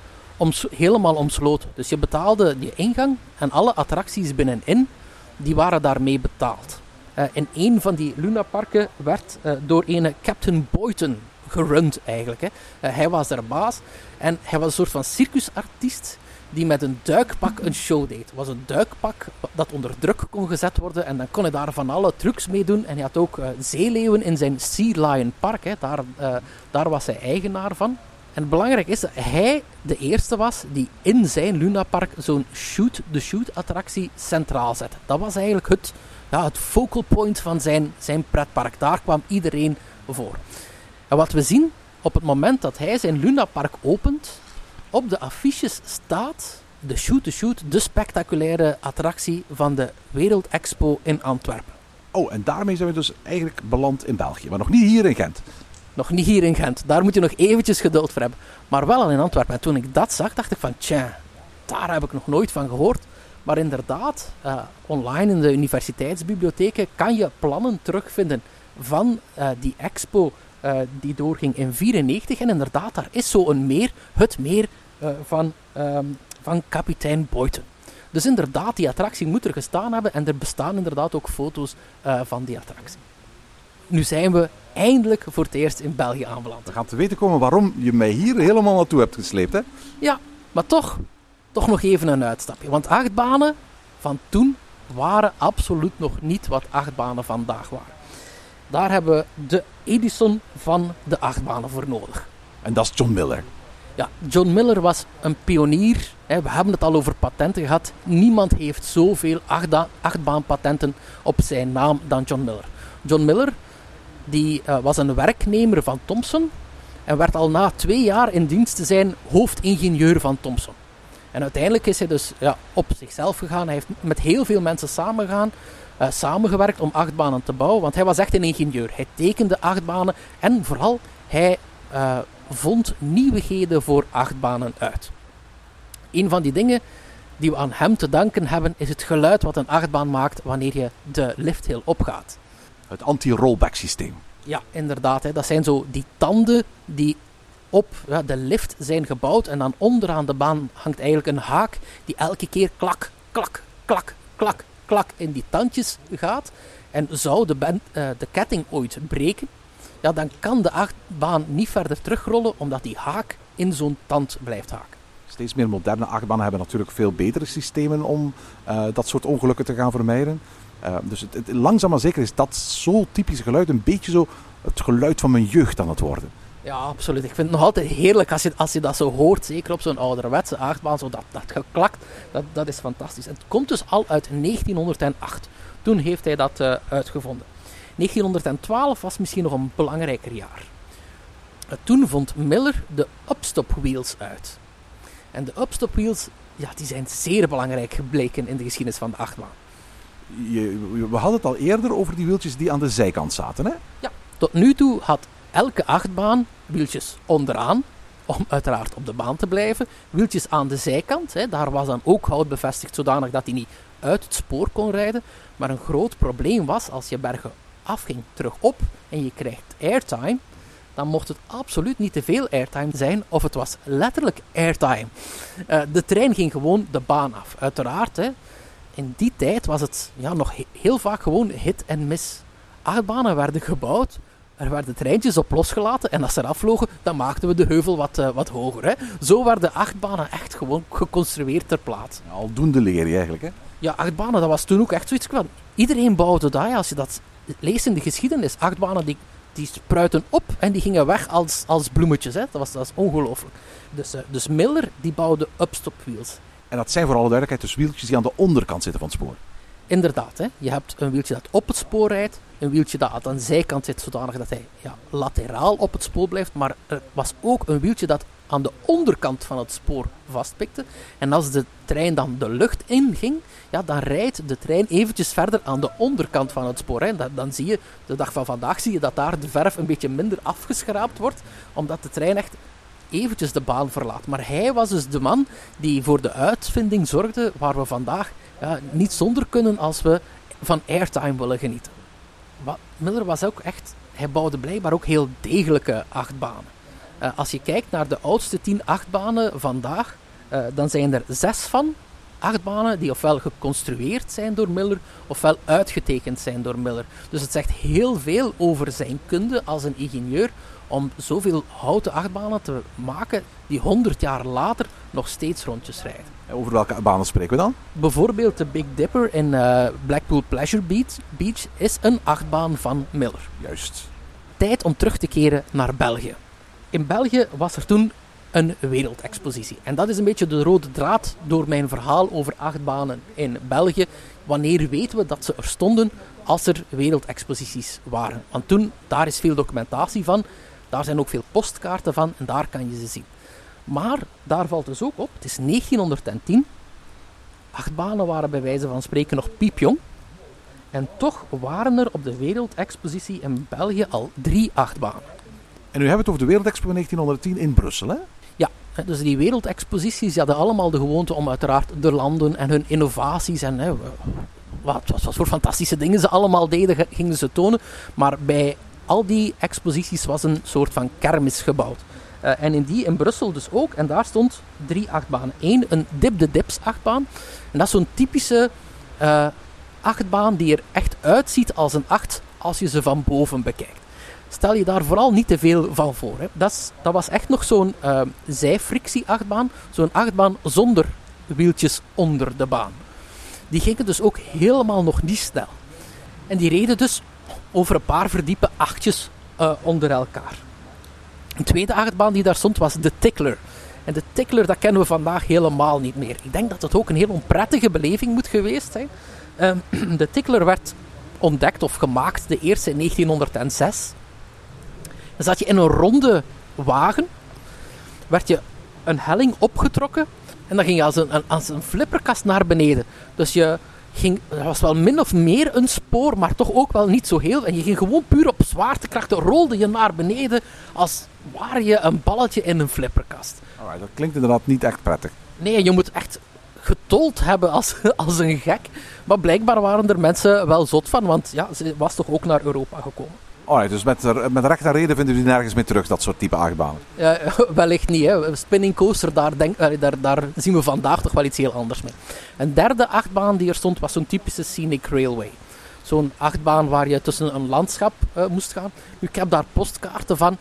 helemaal omsloten. Dus je betaalde die ingang en alle attracties binnenin, die waren daarmee betaald. Uh, en een van die lunaparken werd uh, door een Captain Boyton gerund eigenlijk. Hè. Hij was er baas en hij was een soort van circusartiest die met een duikpak een show deed. Het was een duikpak dat onder druk kon gezet worden en dan kon hij daar van alle trucs mee doen. En hij had ook uh, zeeleeuwen in zijn Sea Lion Park, hè. Daar, uh, daar was hij eigenaar van. En belangrijk is dat hij de eerste was die in zijn Lunapark zo'n shoot-the-shoot attractie centraal zette. Dat was eigenlijk het, ja, het focal point van zijn, zijn pretpark. Daar kwam iedereen voor. En wat we zien op het moment dat hij zijn Lunapark opent, op de affiches staat de Shoot the Shoot, de spectaculaire attractie van de Wereld Expo in Antwerpen. Oh, en daarmee zijn we dus eigenlijk beland in België, maar nog niet hier in Gent. Nog niet hier in Gent. Daar moet je nog eventjes geduld voor hebben. Maar wel al in Antwerpen. En toen ik dat zag, dacht ik van, tja, daar heb ik nog nooit van gehoord. Maar inderdaad, uh, online in de universiteitsbibliotheken kan je plannen terugvinden van uh, die expo uh, die doorging in 94. En inderdaad, daar is zo een meer, het meer van, um, van kapitein Boyton. Dus inderdaad, die attractie moet er gestaan hebben en er bestaan inderdaad ook foto's uh, van die attractie. Nu zijn we eindelijk voor het eerst in België aanbeland. We gaan te weten komen waarom je mij hier helemaal naartoe hebt gesleept, hè? Ja, maar toch, toch nog even een uitstapje. Want achtbanen van toen waren absoluut nog niet wat achtbanen vandaag waren. Daar hebben we de Edison van de achtbanen voor nodig. En dat is John Miller. Ja, John Miller was een pionier. We hebben het al over patenten gehad. Niemand heeft zoveel achtbaanpatenten op zijn naam dan John Miller. John Miller die, uh, was een werknemer van Thomson en werd al na twee jaar in dienst te zijn hoofdingenieur van Thomson. En uiteindelijk is hij dus ja, op zichzelf gegaan. Hij heeft met heel veel mensen samengegaan, uh, samengewerkt om achtbanen te bouwen. Want hij was echt een ingenieur. Hij tekende achtbanen en vooral hij uh, vond nieuwigheden voor achtbanen uit. Een van die dingen die we aan hem te danken hebben, is het geluid wat een achtbaan maakt wanneer je de lifthill opgaat. Het anti-rollback systeem. Ja, inderdaad. Hè. Dat zijn zo die tanden die op ja, de lift zijn gebouwd. En dan onderaan de baan hangt eigenlijk een haak die elke keer klak, klak, klak, klak, klak in die tandjes gaat. En zou de, band, uh, de ketting ooit breken, ja, dan kan de achtbaan niet verder terugrollen omdat die haak in zo'n tand blijft haken. Steeds meer moderne achtbanen hebben natuurlijk veel betere systemen om uh, dat soort ongelukken te gaan vermijden. Uh, dus het, het, langzaam maar zeker is dat zo typisch geluid een beetje zo het geluid van mijn jeugd aan het worden. Ja, absoluut. Ik vind het nog altijd heerlijk als je, als je dat zo hoort. Zeker op zo'n ouderwetse achtbaan. Zo dat, dat geklakt. Dat, dat is fantastisch. Het komt dus al uit 1908. Toen heeft hij dat uh, uitgevonden. 1912 was misschien nog een belangrijker jaar. Toen vond Miller de upstop wheels uit. En de upstop wheels ja, die zijn zeer belangrijk gebleken in de geschiedenis van de achtbaan. Je, we hadden het al eerder over die wieltjes die aan de zijkant zaten, hè? Ja, tot nu toe had elke achtbaan wieltjes onderaan, om uiteraard op de baan te blijven. Wieltjes aan de zijkant, hè, daar was dan ook hout bevestigd zodanig dat hij niet uit het spoor kon rijden. Maar een groot probleem was als je bergen afging terug op en je krijgt airtime, dan mocht het absoluut niet te veel airtime zijn of het was letterlijk airtime. Eh, de trein ging gewoon de baan af. Uiteraard, hè, in die tijd was het ja, nog he- heel vaak gewoon hit en miss. Achtbanen werden gebouwd, er werden treintjes op losgelaten en als ze eraf vlogen, dan maakten we de heuvel wat, eh, wat hoger. Hè. Zo werden achtbanen echt gewoon geconstrueerd ter plaatse. Aldoende leer je eigenlijk, hè? Ja, achtbanen, dat was toen ook echt zoiets van... Iedereen bouwde dat, als je dat leest in de geschiedenis. Achtbanen, die, die spruiten op en die gingen weg als, als bloemetjes. Hè. Dat, was, dat is ongelooflijk. Dus, eh, dus Miller, die bouwde upstopwheels. En dat zijn voor alle duidelijkheid dus wieltjes die aan de onderkant zitten van het spoor. Inderdaad, hè. je hebt een wieltje dat op het spoor rijdt, een wieltje dat aan de zijkant zit, zodanig dat hij ja, lateraal op het spoor blijft. Maar er was ook een wieltje dat aan de onderkant van het spoor vastpikte. En als de trein dan de lucht inging, ja, dan rijdt de trein eventjes verder aan de onderkant van het spoor. En dan zie je, de dag van vandaag zie je dat daar de verf een beetje minder afgeschraapt wordt, omdat de trein echt eventjes de baan verlaat. Maar hij was dus de man die voor de uitvinding zorgde waar we vandaag ja, niet zonder kunnen als we van airtime willen genieten. Wat, Miller was ook echt, hij bouwde blijkbaar ook heel degelijke achtbanen. Eh, als je kijkt naar de oudste tien achtbanen vandaag, eh, dan zijn er zes van achtbanen die ofwel geconstrueerd zijn door Miller, ofwel uitgetekend zijn door Miller. Dus het zegt heel veel over zijn kunde als een ingenieur om zoveel houten achtbanen te maken die 100 jaar later nog steeds rondjes rijden. En Over welke banen spreken we dan? Bijvoorbeeld de Big Dipper in eh, Blackpool Pleasure Beach, Beach is een achtbaan van Miller. Juist. Tijd om terug te keren naar België. In België was er toen een wereldexpositie. En dat is een beetje de rode draad door mijn verhaal over achtbanen in België. Wanneer weten we dat ze er stonden als er wereldexposities waren? Want toen, daar is veel documentatie van, daar zijn ook veel postkaarten van en daar kan je ze zien. Maar daar valt dus ook op, het is 1910. Achtbanen waren bij wijze van spreken nog piepjong. En toch waren er op de wereldexpositie in België al drie achtbanen. En nu hebben we het over de Wereldexpo van 1910 in Brussel, hè? Ja, dus die wereldexposities hadden allemaal de gewoonte om uiteraard de landen en hun innovaties en hè, wat, wat, wat voor fantastische dingen ze allemaal deden, ge- gingen ze tonen. Maar bij al die exposities was een soort van kermis gebouwd. Eh, en in die in Brussel dus ook. En daar stond drie achtbanen. Eén, een Dip de Dips achtbaan. En dat is zo'n typische eh, achtbaan die er echt uitziet als een acht als je ze van boven bekijkt. Stel je daar vooral niet te veel van voor. Hè. Dat, dat was echt nog zo'n eh zijfrictie-achtbaan. Zo'n achtbaan zonder wieltjes onder de baan. Die gingen dus ook helemaal nog niet snel. En die reden dus over een paar verdiepe achtjes eh, onder elkaar. Een tweede achtbaan die daar stond was de Tickler. En de Tickler, dat kennen we vandaag helemaal niet meer. Ik denk dat het ook een heel onprettige beleving moet geweest zijn. Ehm, de Tickler werd ontdekt of gemaakt, de eerste in 1906. Dan zat je in een ronde wagen, werd je een helling opgetrokken en dan ging je als een, als een flipperkast naar beneden. Dus je ging, dat was wel min of meer een spoor, maar toch ook wel niet zo heel. En je ging gewoon puur op zwaartekrachten, rolde je naar beneden als waar je een balletje in een flipperkast. Alright, dat klinkt inderdaad niet echt prettig. Nee, je moet echt getold hebben als, als een gek. Maar blijkbaar waren er mensen wel zot van, want ja, ze was toch ook naar Europa gekomen. Alright, dus met, met recht en reden vinden die nergens meer terug, dat soort type achtbanen. Ja, wellicht niet. Hè. Spinning coaster, daar, denk, daar, daar zien we vandaag toch wel iets heel anders mee. Een derde achtbaan die er stond, was zo'n typische scenic railway. Zo'n achtbaan waar je tussen een landschap eh, moest gaan. Ik heb daar postkaarten van.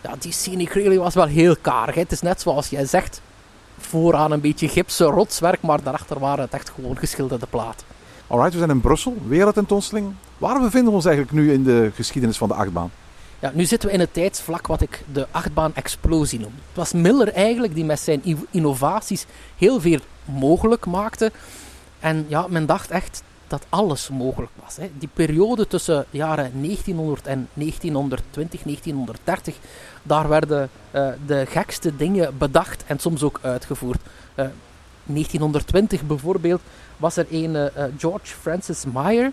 Ja, die scenic railway was wel heel karig. Hè. Het is net zoals jij zegt, vooraan een beetje gipsen rotswerk, maar daarachter waren het echt gewoon geschilderde platen. Alright, we zijn in Brussel, wereldtentoonstelling. Waar bevinden we ons eigenlijk nu in de geschiedenis van de achtbaan? Ja, nu zitten we in het tijdsvlak wat ik de achtbaan-explosie noem. Het was Miller eigenlijk die met zijn innovaties heel veel mogelijk maakte. En ja, men dacht echt dat alles mogelijk was. Hè. Die periode tussen jaren 1900 en 1920, 1930, daar werden eh, de gekste dingen bedacht en soms ook uitgevoerd. Eh, 1920 bijvoorbeeld was er een eh, eh, George Francis Meyer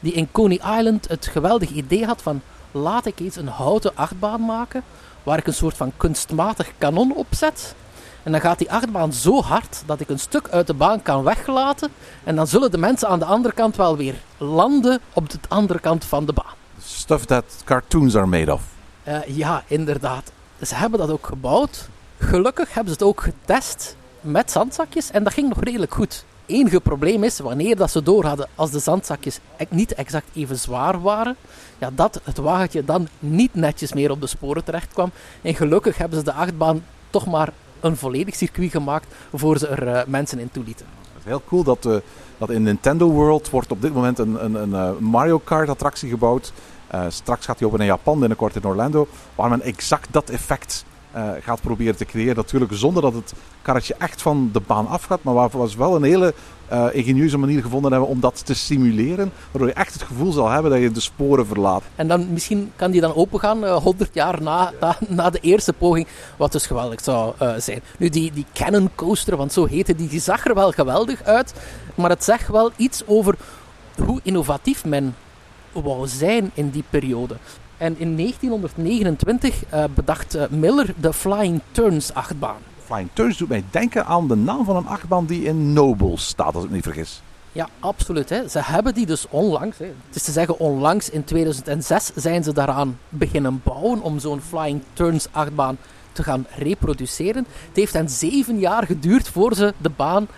die in Coney Island het geweldige idee had van laat ik eens een houten achtbaan maken waar ik een soort van kunstmatig kanon op zet. En dan gaat die achtbaan zo hard dat ik een stuk uit de baan kan weglaten. En dan zullen de mensen aan de andere kant wel weer landen op de andere kant van de baan. Stuff that cartoons are made of. Eh, ja, inderdaad. Ze hebben dat ook gebouwd. Gelukkig hebben ze het ook getest met zandzakjes en dat ging nog redelijk goed. Enige probleem is, wanneer dat ze door hadden als de zandzakjes e- niet exact even zwaar waren, ja, dat het wagentje dan niet netjes meer op de sporen terecht kwam. En gelukkig hebben ze de achtbaan toch maar een volledig circuit gemaakt voor ze er eh, mensen in toelieten. Het is heel cool dat, eh, dat in Nintendo World wordt op dit moment een, een, een eh, Mario Kart attractie gebouwd. Straks gaat hij open in Japan, binnenkort in Orlando. Waar men exact dat effect eh, gaat proberen te creëren. Natuurlijk zonder dat het karretje echt van de baan afgaat. Maar waar we wel een hele eh, ingenieuze manier gevonden hebben om dat te simuleren. Waardoor je echt het gevoel zal hebben dat je de sporen verlaat. En dan misschien kan die dan opengaan, eh 100 jaar na, na, de eerste poging, wat dus geweldig zou zijn. Nu, die, die Cannon Coaster, want zo heette die, die zag er wel geweldig uit, maar het zegt wel iets over hoe innovatief men wou zijn in die periode. En in 1929 eh, bedacht eh, Miller de Flying Turns achtbaan. Flying Turns doet mij denken aan de naam van een achtbaan die in Noble staat, als ik me niet vergis. Ja, absoluut. Hè. Ze hebben die dus onlangs, hè. het is te zeggen onlangs, in 2006 zijn ze daaraan beginnen bouwen om zo'n Flying Turns achtbaan te gaan reproduceren. Het heeft hen zeven jaar geduurd voor ze de baan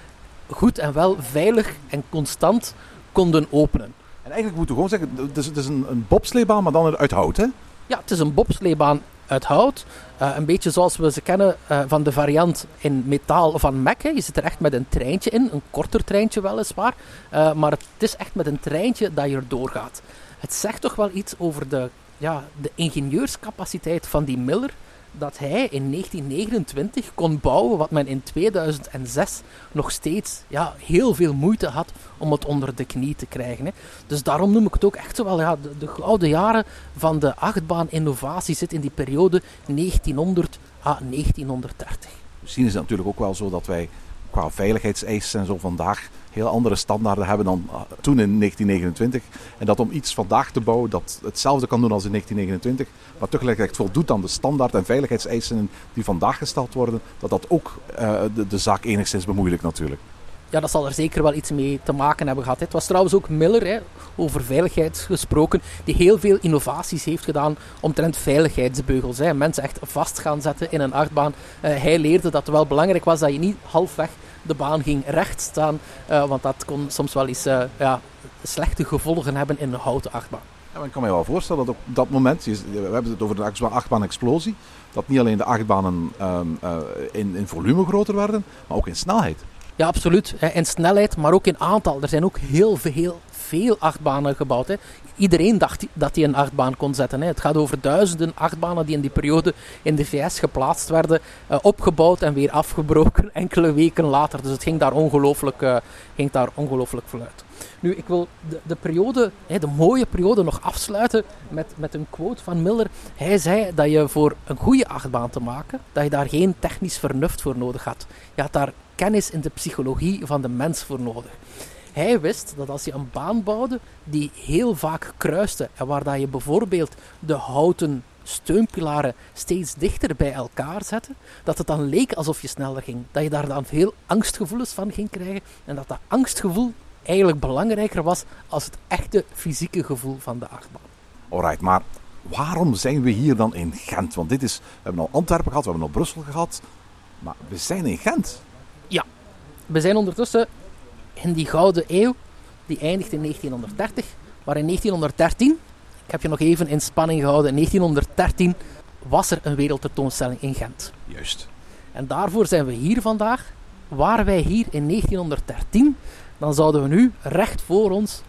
goed en wel veilig en constant konden openen. En eigenlijk moeten we gewoon zeggen, het is, een, een bobsleebaan, maar dan uit hout, hè? Ja, het is een bobsleebaan uit hout. Eh, een beetje zoals we ze kennen eh, van de variant in metaal van Mac. Je zit er echt met een treintje in, een korter treintje weliswaar. Eh, maar het is echt met een treintje dat je erdoor gaat. Het zegt toch wel iets over de, ja, de ingenieurscapaciteit van die Miller. Dat hij in 1929 kon bouwen wat men in 2006 nog steeds ja, heel veel moeite had om het onder de knie te krijgen. Hè. Dus daarom noem ik het ook echt zo wel ja, de, de gouden jaren van de achtbaan innovatie zit in die periode 1900 à 1930. Misschien is het natuurlijk ook wel zo dat wij qua veiligheidseisen en zo vandaag heel andere standaarden hebben dan uh, toen in 1929. En dat om iets vandaag te bouwen dat hetzelfde kan doen als in 1929, maar tegelijkertijd voldoet aan de standaard en veiligheidseisen die vandaag gesteld worden, dat dat ook uh, de, de zaak enigszins bemoeilijkt natuurlijk. Ja, dat zal er zeker wel iets mee te maken hebben gehad. Het was trouwens ook Miller, hè, over veiligheid gesproken, die heel veel innovaties heeft gedaan omtrent veiligheidsbeugels. Hè. Mensen echt vast gaan zetten in een achtbaan. Uh, hij leerde dat het wel belangrijk was dat je niet halfweg de baan ging recht staan, uh, want dat kon soms wel eens uh, ja, slechte gevolgen hebben in een houten achtbaan. Ja, ik kan me wel voorstellen dat op dat moment, we hebben het over de achtbaan-explosie, dat niet alleen de achtbanen uh, in, in volume groter werden, maar ook in snelheid. Ja, absoluut. In snelheid, maar ook in aantal. Er zijn ook heel veel, veel achtbanen gebouwd. Hè. Iedereen dacht dat hij een achtbaan kon zetten. Hè. Het gaat over duizenden achtbanen die in die periode in de VS geplaatst werden, uh, opgebouwd en weer afgebroken enkele weken later. Dus het ging daar ongelooflijk, uh, ging daar ongelooflijk voluit. Nu, ik wil de, de periode, hè, de mooie periode, nog afsluiten met, met een quote van Miller. Hij zei dat je voor een goede achtbaan te maken, dat je daar geen technisch vernuft voor nodig had. Je had daar kennis in de psychologie van de mens voor nodig. Hij wist dat als je een baan bouwde die heel vaak kruiste en waar dat je bijvoorbeeld de houten steunpilaren steeds dichter bij elkaar zette, dat het dan leek alsof je sneller ging. Dat je daar dan veel angstgevoelens van ging krijgen en dat dat angstgevoel eigenlijk belangrijker was als het echte fysieke gevoel van de achtbaan. Alright, maar waarom zijn we hier dan in Gent? Want dit is, we hebben al Antwerpen gehad, we hebben al Brussel gehad, maar we zijn in Gent. We zijn ondertussen in die gouden eeuw, die eindigt in 1930. Maar in 1913, ik heb je nog even in spanning gehouden, in 1913 was er een wereldtentoonstelling in Gent. Juist. En daarvoor zijn we hier vandaag. Waren wij hier in 1913, dan zouden we nu recht voor ons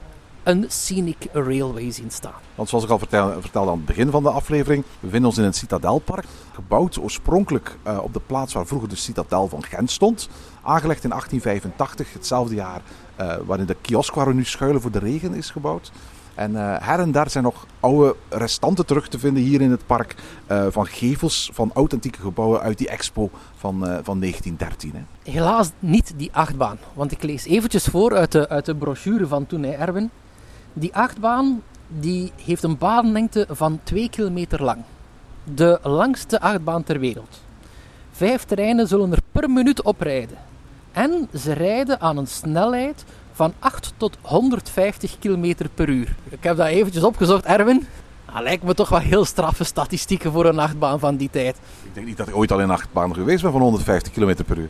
een scenic railway zien staan. Want zoals ik al vertelde, vertelde aan het begin van de aflevering, we bevinden ons in het Citadelpark. Gebouwd oorspronkelijk uh, op de plaats waar vroeger de Citadel van Gent stond. Aangelegd in 1885, hetzelfde jaar uh, waarin de kiosk waar we nu schuilen voor de regen is gebouwd. En uh, her en daar zijn nog oude restanten terug te vinden hier in het park. Uh, van gevels van authentieke gebouwen uit die expo van, uh, van 1913. Hè. Helaas niet die achtbaan. Want ik lees eventjes voor uit de, uit de brochure van toen, hè, Erwin. Die achtbaan die heeft een baanlengte van 2 kilometer lang. De langste achtbaan ter wereld. Vijf treinen zullen er per minuut oprijden. En ze rijden aan een snelheid van 8 tot 150 km per uur. Ik heb dat eventjes opgezocht, Erwin. Dat lijkt me toch wel heel straffe statistieken voor een achtbaan van die tijd. Ik denk niet dat ik ooit al in een achtbaan geweest ben van 150 km per uur.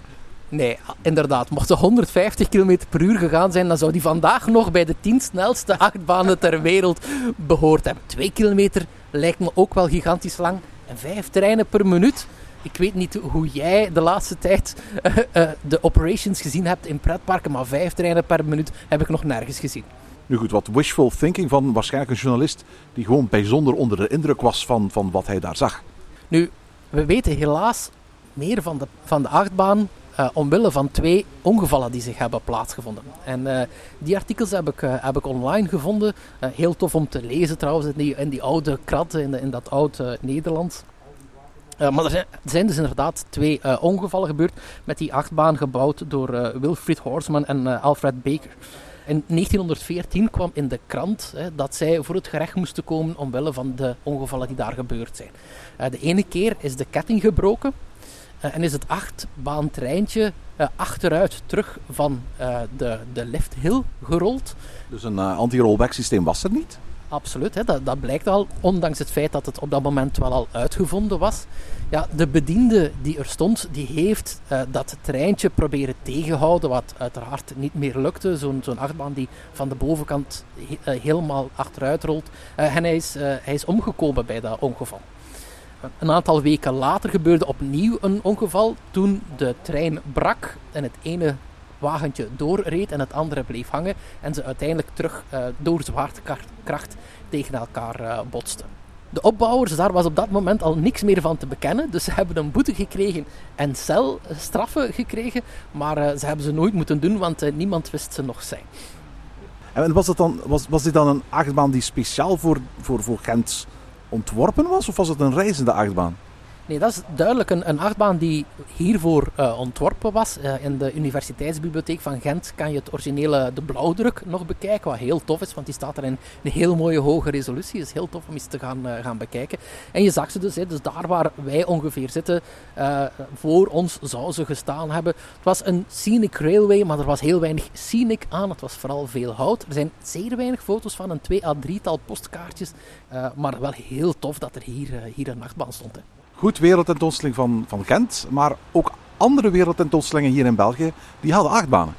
Nee, inderdaad. Mocht ze 150 km per uur gegaan zijn, dan zou die vandaag nog bij de 10 snelste achtbanen ter wereld behoord hebben. 2 kilometer lijkt me ook wel gigantisch lang. En 5 treinen per minuut. Ik weet niet hoe jij de laatste tijd eh, eh, de operations gezien hebt in pretparken, maar 5 treinen per minuut heb ik nog nergens gezien. Nu goed, wat wishful thinking van waarschijnlijk een journalist die gewoon bijzonder onder de indruk was van, van wat hij daar zag. Nu, we weten helaas meer van de, van de achtbaan eh, omwille van twee ongevallen die zich hebben plaatsgevonden. En eh, die artikels heb ik, eh, heb ik online gevonden. Heel tof om te lezen trouwens in die, in die oude kratten, in, in dat oud eh, Nederlands. Maar er zijn, er zijn dus inderdaad twee ongevallen gebeurd met die achtbaan gebouwd door Wilfried Horseman en Alfred Baker. In 1914 kwam in de krant hè, dat zij voor het gerecht moesten komen omwille van de ongevallen die daar gebeurd zijn. De ene keer is de ketting gebroken en is het achtbaantreintje eh, achteruit terug van eh, de, de lift hill gerold. Dus een eh, anti-rollback systeem was er niet. Absoluut, hè, dat, dat blijkt al, ondanks het feit dat het op dat moment wel al uitgevonden was. Ja, de bediende die er stond, die heeft eh, dat treintje proberen tegenhouden, wat uiteraard niet meer lukte. Zo'n zo'n achtbaan die van de bovenkant he- eh, helemaal achteruit rolt. Eh, en hij is, eh, hij is omgekomen bij dat ongeval. Een aantal weken later gebeurde opnieuw een ongeval toen de trein brak en het ene wagentje doorreed en het andere bleef hangen en ze uiteindelijk terug eh, door zwaartekracht tegen elkaar eh, botsten. De opbouwers, daar was op dat moment al niks meer van te bekennen, dus ze hebben een boete gekregen en celstraffen gekregen, maar eh, ze hebben ze nooit moeten doen, want niemand wist ze nog zijn. En was, het dan, was, was dit dan een achtbaan die speciaal voor, voor, voor Gent ontworpen was? Of was het een reizende achtbaan? Nee, dat is duidelijk een, een achtbaan die hiervoor eh, ontworpen was. Eh, in de Universiteitsbibliotheek van Gent kan je het originele De Blauwdruk nog bekijken, wat heel tof is, want die staat er in een heel mooie hoge resolutie. is heel tof om eens te gaan, eh, gaan bekijken. En je zag ze dus, hè, dus daar waar wij ongeveer zitten, voor ons zou ze gestaan hebben. Het was een scenic railway, maar er was heel weinig scenic aan. Het was vooral veel hout. Er zijn zeer weinig foto's van, een twee à drietal postkaartjes. maar wel heel tof dat er hier, hier een achtbaan stond. Hè. Goed, wereldtentoonstelling van, van Gent, maar ook andere wereldtentoonstellingen hier in België, die hadden achtbanen.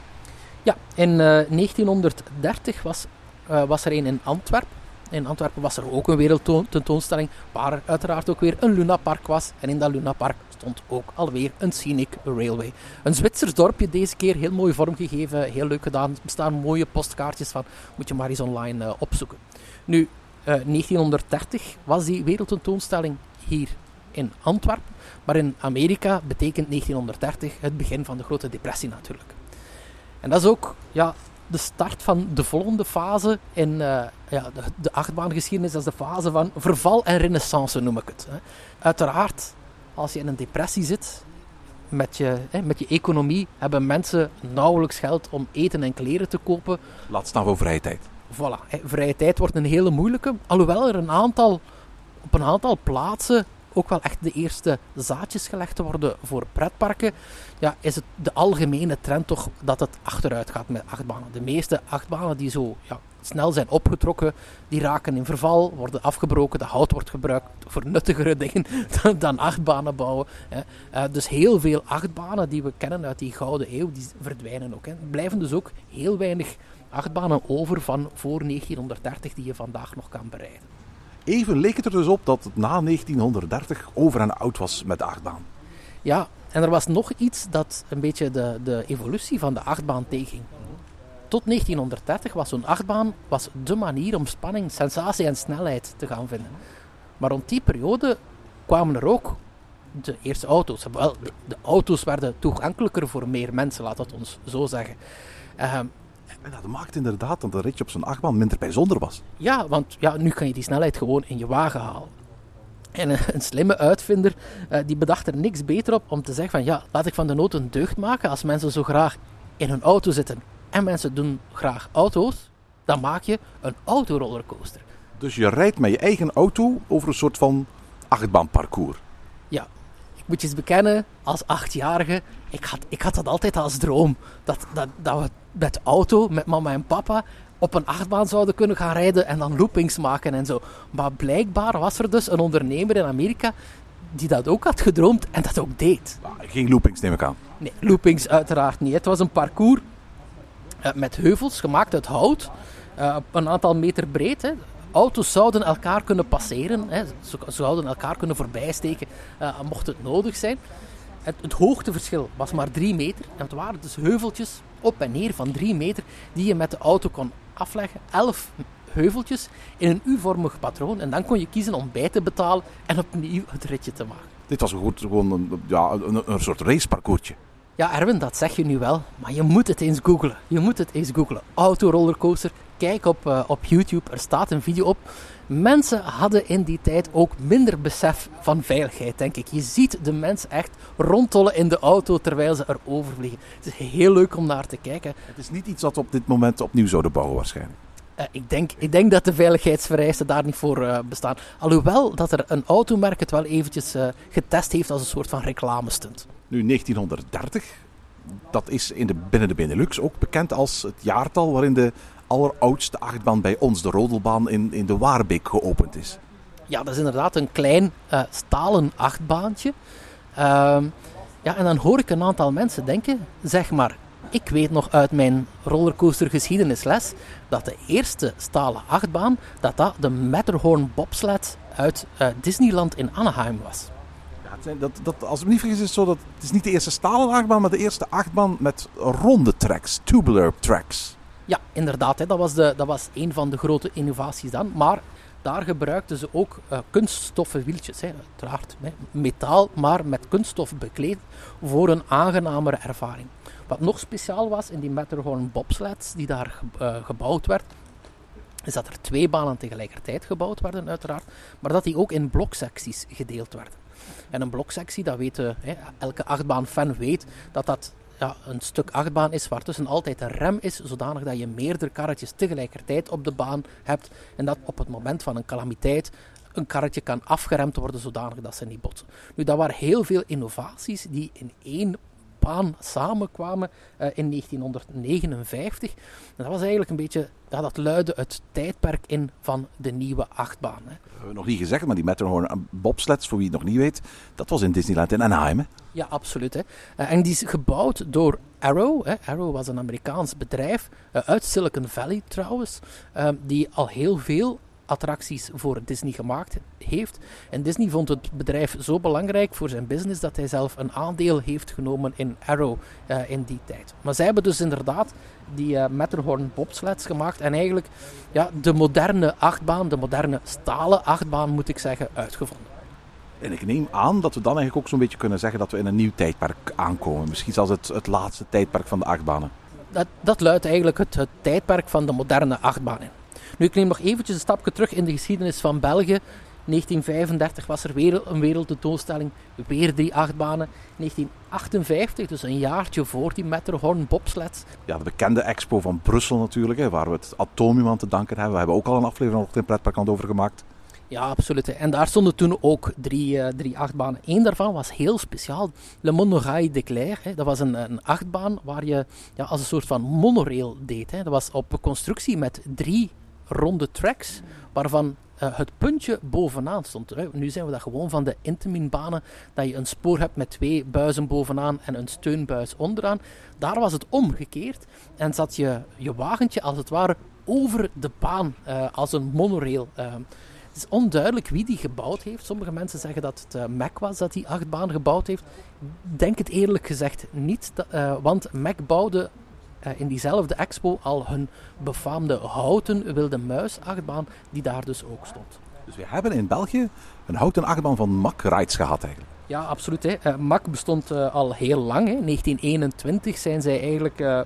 Ja, in eh, 1930 was, eh, was er een in Antwerpen. In Antwerpen was er ook een wereldtentoonstelling, waar er uiteraard ook weer een lunapark was. En in dat lunapark stond ook alweer een scenic railway. Een Zwitsers dorpje deze keer, heel mooi vormgegeven, heel leuk gedaan. Er bestaan mooie postkaartjes van, moet je maar eens online eh, opzoeken. Nu, eh, 1930 was die wereldtentoonstelling hier in Antwerpen. Maar in Amerika betekent 1930 het begin van de Grote Depressie natuurlijk. En dat is ook ja, de start van de volgende fase in eh, ja, de, de achtbaangeschiedenis. Dat is de fase van verval en renaissance, noem ik het. Hè. Uiteraard, als je in een depressie zit, met je, hè, met je economie, hebben mensen nauwelijks geld om eten en kleren te kopen. Laat staan voor vrije tijd. Voilà, hè, vrije tijd wordt een hele moeilijke. Alhoewel er een aantal, op een aantal plaatsen ook wel echt de eerste zaadjes gelegd worden voor pretparken, ja, is het de algemene trend toch dat het achteruit gaat met achtbanen. De meeste achtbanen die zo ja, snel zijn opgetrokken, die raken in verval, worden afgebroken, de hout wordt gebruikt voor nuttigere dingen dan- achtbanen bouwen. Eh, dus heel veel achtbanen die we kennen uit die gouden eeuw, die verdwijnen ook. Er blijven dus ook heel weinig achtbanen over van voor 1930 die je vandaag nog kan bereiden. Even leek het er dus op dat het na 1930 over en oud was met de achtbaan. Ja, en er was nog iets dat een beetje de, de evolutie van de achtbaan tegenging. Tot 1930 was zo'n achtbaan was de manier om spanning, sensatie en snelheid te gaan vinden. Maar rond die periode kwamen er ook de eerste auto's. Wel, de, auto's werden toegankelijker voor meer mensen, laat het ons zo zeggen. Ehm, En dat maakt inderdaad dat een ritje op zo'n achtbaan minder bijzonder was. Ja, want ja, nu kan je die snelheid gewoon in je wagen halen. En een, een slimme uitvinder eh, die bedacht er niks beter op om te zeggen van ja, laat ik van de nood een deugd maken. Als mensen zo graag in een auto zitten en mensen doen graag auto's, dan maak je een autorollercoaster. Dus je rijdt met je eigen auto over een soort van achtbaanparcours. Ja, moet je eens bekennen, als achtjarige, ik had, ik had dat altijd als droom. Dat, dat, dat we met auto, met mama en papa, op een achtbaan zouden kunnen gaan rijden en dan loopings maken en zo. Maar blijkbaar was er dus een ondernemer in Amerika die dat ook had gedroomd en dat ook deed. Geen loopings neem ik aan. Nee, loopings uiteraard niet. Het was een parcours eh, met heuvels gemaakt uit hout, eh, een aantal meter breed. Hè. Auto's zouden elkaar kunnen passeren, hè. Ze zouden elkaar kunnen voorbijsteken uh, mocht het nodig zijn. Het, het, hoogteverschil was maar 3 meter en het waren dus heuveltjes op en neer van 3 meter die je met de auto kon afleggen. 11 heuveltjes in een U-vormig patroon en dan kon je kiezen om bij te betalen en opnieuw het ritje te maken. Dit was gewoon, gewoon een, ja, een, een soort raceparcoursje. Ja, Erwin, dat zeg je nu wel, maar je moet het eens googlen. Je moet het eens googlen. Autorollercoaster. Kijk op, uh, op YouTube, er staat een video op. Mensen hadden in die tijd ook minder besef van veiligheid, denk ik. Je ziet de mens echt rondtollen in de auto terwijl ze er overvliegen. Het is heel leuk om naar te kijken. Het is niet iets we op dit moment opnieuw zouden bouwen, waarschijnlijk. Uh, ik, denk, ik denk dat de veiligheidsvereisten daar niet voor uh, bestaan. Alhoewel dat er een automerk het wel eventjes uh, getest heeft als een soort van reclamestunt. Nu 1930, dat is in de, binnen de Benelux ook bekend als het jaartal waarin de alleroudste achtbaan bij ons, de Rodelbaan in, in de Waarbeek, geopend is. Ja, dat is inderdaad een klein stalen achtbaantje. Ehm, ja, en dan hoor ik een aantal mensen denken, zeg maar, ik weet nog uit mijn rollercoaster geschiedenisles dat de eerste stalen achtbaan dat dat de Matterhorn bobsled uit uh, Disneyland in Anaheim was. Ja, dat, dat, als ik me niet vergis is het zo dat het is niet de eerste stalen achtbaan, maar de eerste achtbaan met ronde tracks, tubular tracks. Ja, inderdaad. Hè, dat, was de, dat was een van de grote innovaties dan. Maar daar gebruikten ze ook uh, kunststoffen wieltjes. Hè, uiteraard hè, metaal, maar met kunststof bekleed voor een aangenamere ervaring. Wat nog speciaal was in die Matterhorn bobsleds die daar uh, gebouwd werd, is dat er twee banen tegelijkertijd gebouwd werden, uiteraard, maar dat die ook in bloksecties gedeeld werden. En een bloksectie, dat weten, hè, elke achtbaan-fan weet dat dat ja, een stuk achtbaan is waar tussen altijd een rem is, zodanig dat je meerdere karretjes tegelijkertijd op de baan hebt en dat op het moment van een calamiteit een karretje kan afgeremd worden zodanig dat ze niet botsen. Nu, dat waren heel veel innovaties die in één baan samenkwamen uh, in 1959. En dat was eigenlijk een beetje, ja, dat luidde het tijdperk in van de nieuwe achtbaan. Hè. We hebben nog niet gezegd, maar die Matterhorn bobsleds, voor wie het nog niet weet, dat was in Disneyland in Anaheim. Hè? Ja, absoluut. Hè. Uh, en die is gebouwd door Arrow. Hè. Arrow was een Amerikaans bedrijf, uit Silicon Valley trouwens, die al heel veel attracties voor Disney gemaakt heeft. En Disney vond het bedrijf zo belangrijk voor zijn business dat hij zelf een aandeel heeft genomen in Arrow uh, in die tijd. Maar zij hebben dus inderdaad die uh, Matterhorn bobsleds gemaakt en eigenlijk ja, de moderne achtbaan, de moderne stalen achtbaan moet ik zeggen, uitgevonden. En ik neem aan dat we dan eigenlijk ook zo'n beetje kunnen zeggen dat we in een nieuw tijdperk aankomen. Misschien zelfs het, het laatste tijdperk van de achtbanen. Dat, dat luidt eigenlijk het, het tijdperk van de moderne achtbaan in. Nu, ik neem nog eventjes een stapje terug in de geschiedenis van België. 1935 was er weer een wereldtentoonstelling, weer drie achtbanen. 1958, dus een jaartje voor die Matterhorn bobsleds. Ja, de bekende expo van Brussel natuurlijk, hè, waar we het atomium aan te danken hebben. We hebben ook al een aflevering in Pretparkland over gemaakt. Ja, absoluut. En daar stonden toen ook drie, uh, drie achtbanen. Eén daarvan was heel speciaal. Le Monorail de Claire. Hè. Dat was een, een achtbaan waar je ja, als een soort van monorail deed. Hè. Dat was op constructie met drie ronde tracks, waarvan uh, het puntje bovenaan stond. Nu zijn we dat gewoon van de Intamin-banen, dat je een spoor hebt met twee buizen bovenaan en een steunbuis onderaan. Daar was het omgekeerd en zat je, je wagentje als het ware over de baan uh, als een monorail. Uh, het is onduidelijk wie die gebouwd heeft. Sommige mensen zeggen dat het Mac was dat die achtbaan gebouwd heeft. Denk het eerlijk gezegd niet, want Mac bouwde in diezelfde expo al hun befaamde houten wilde muis achtbaan, die daar dus ook stond. Dus we hebben in België een houten achtbaan van Mack Rides gehad eigenlijk. Ja, absoluut. Hè. Uh, Mack bestond uh, al heel lang. In 1921 zijn zij eigenlijk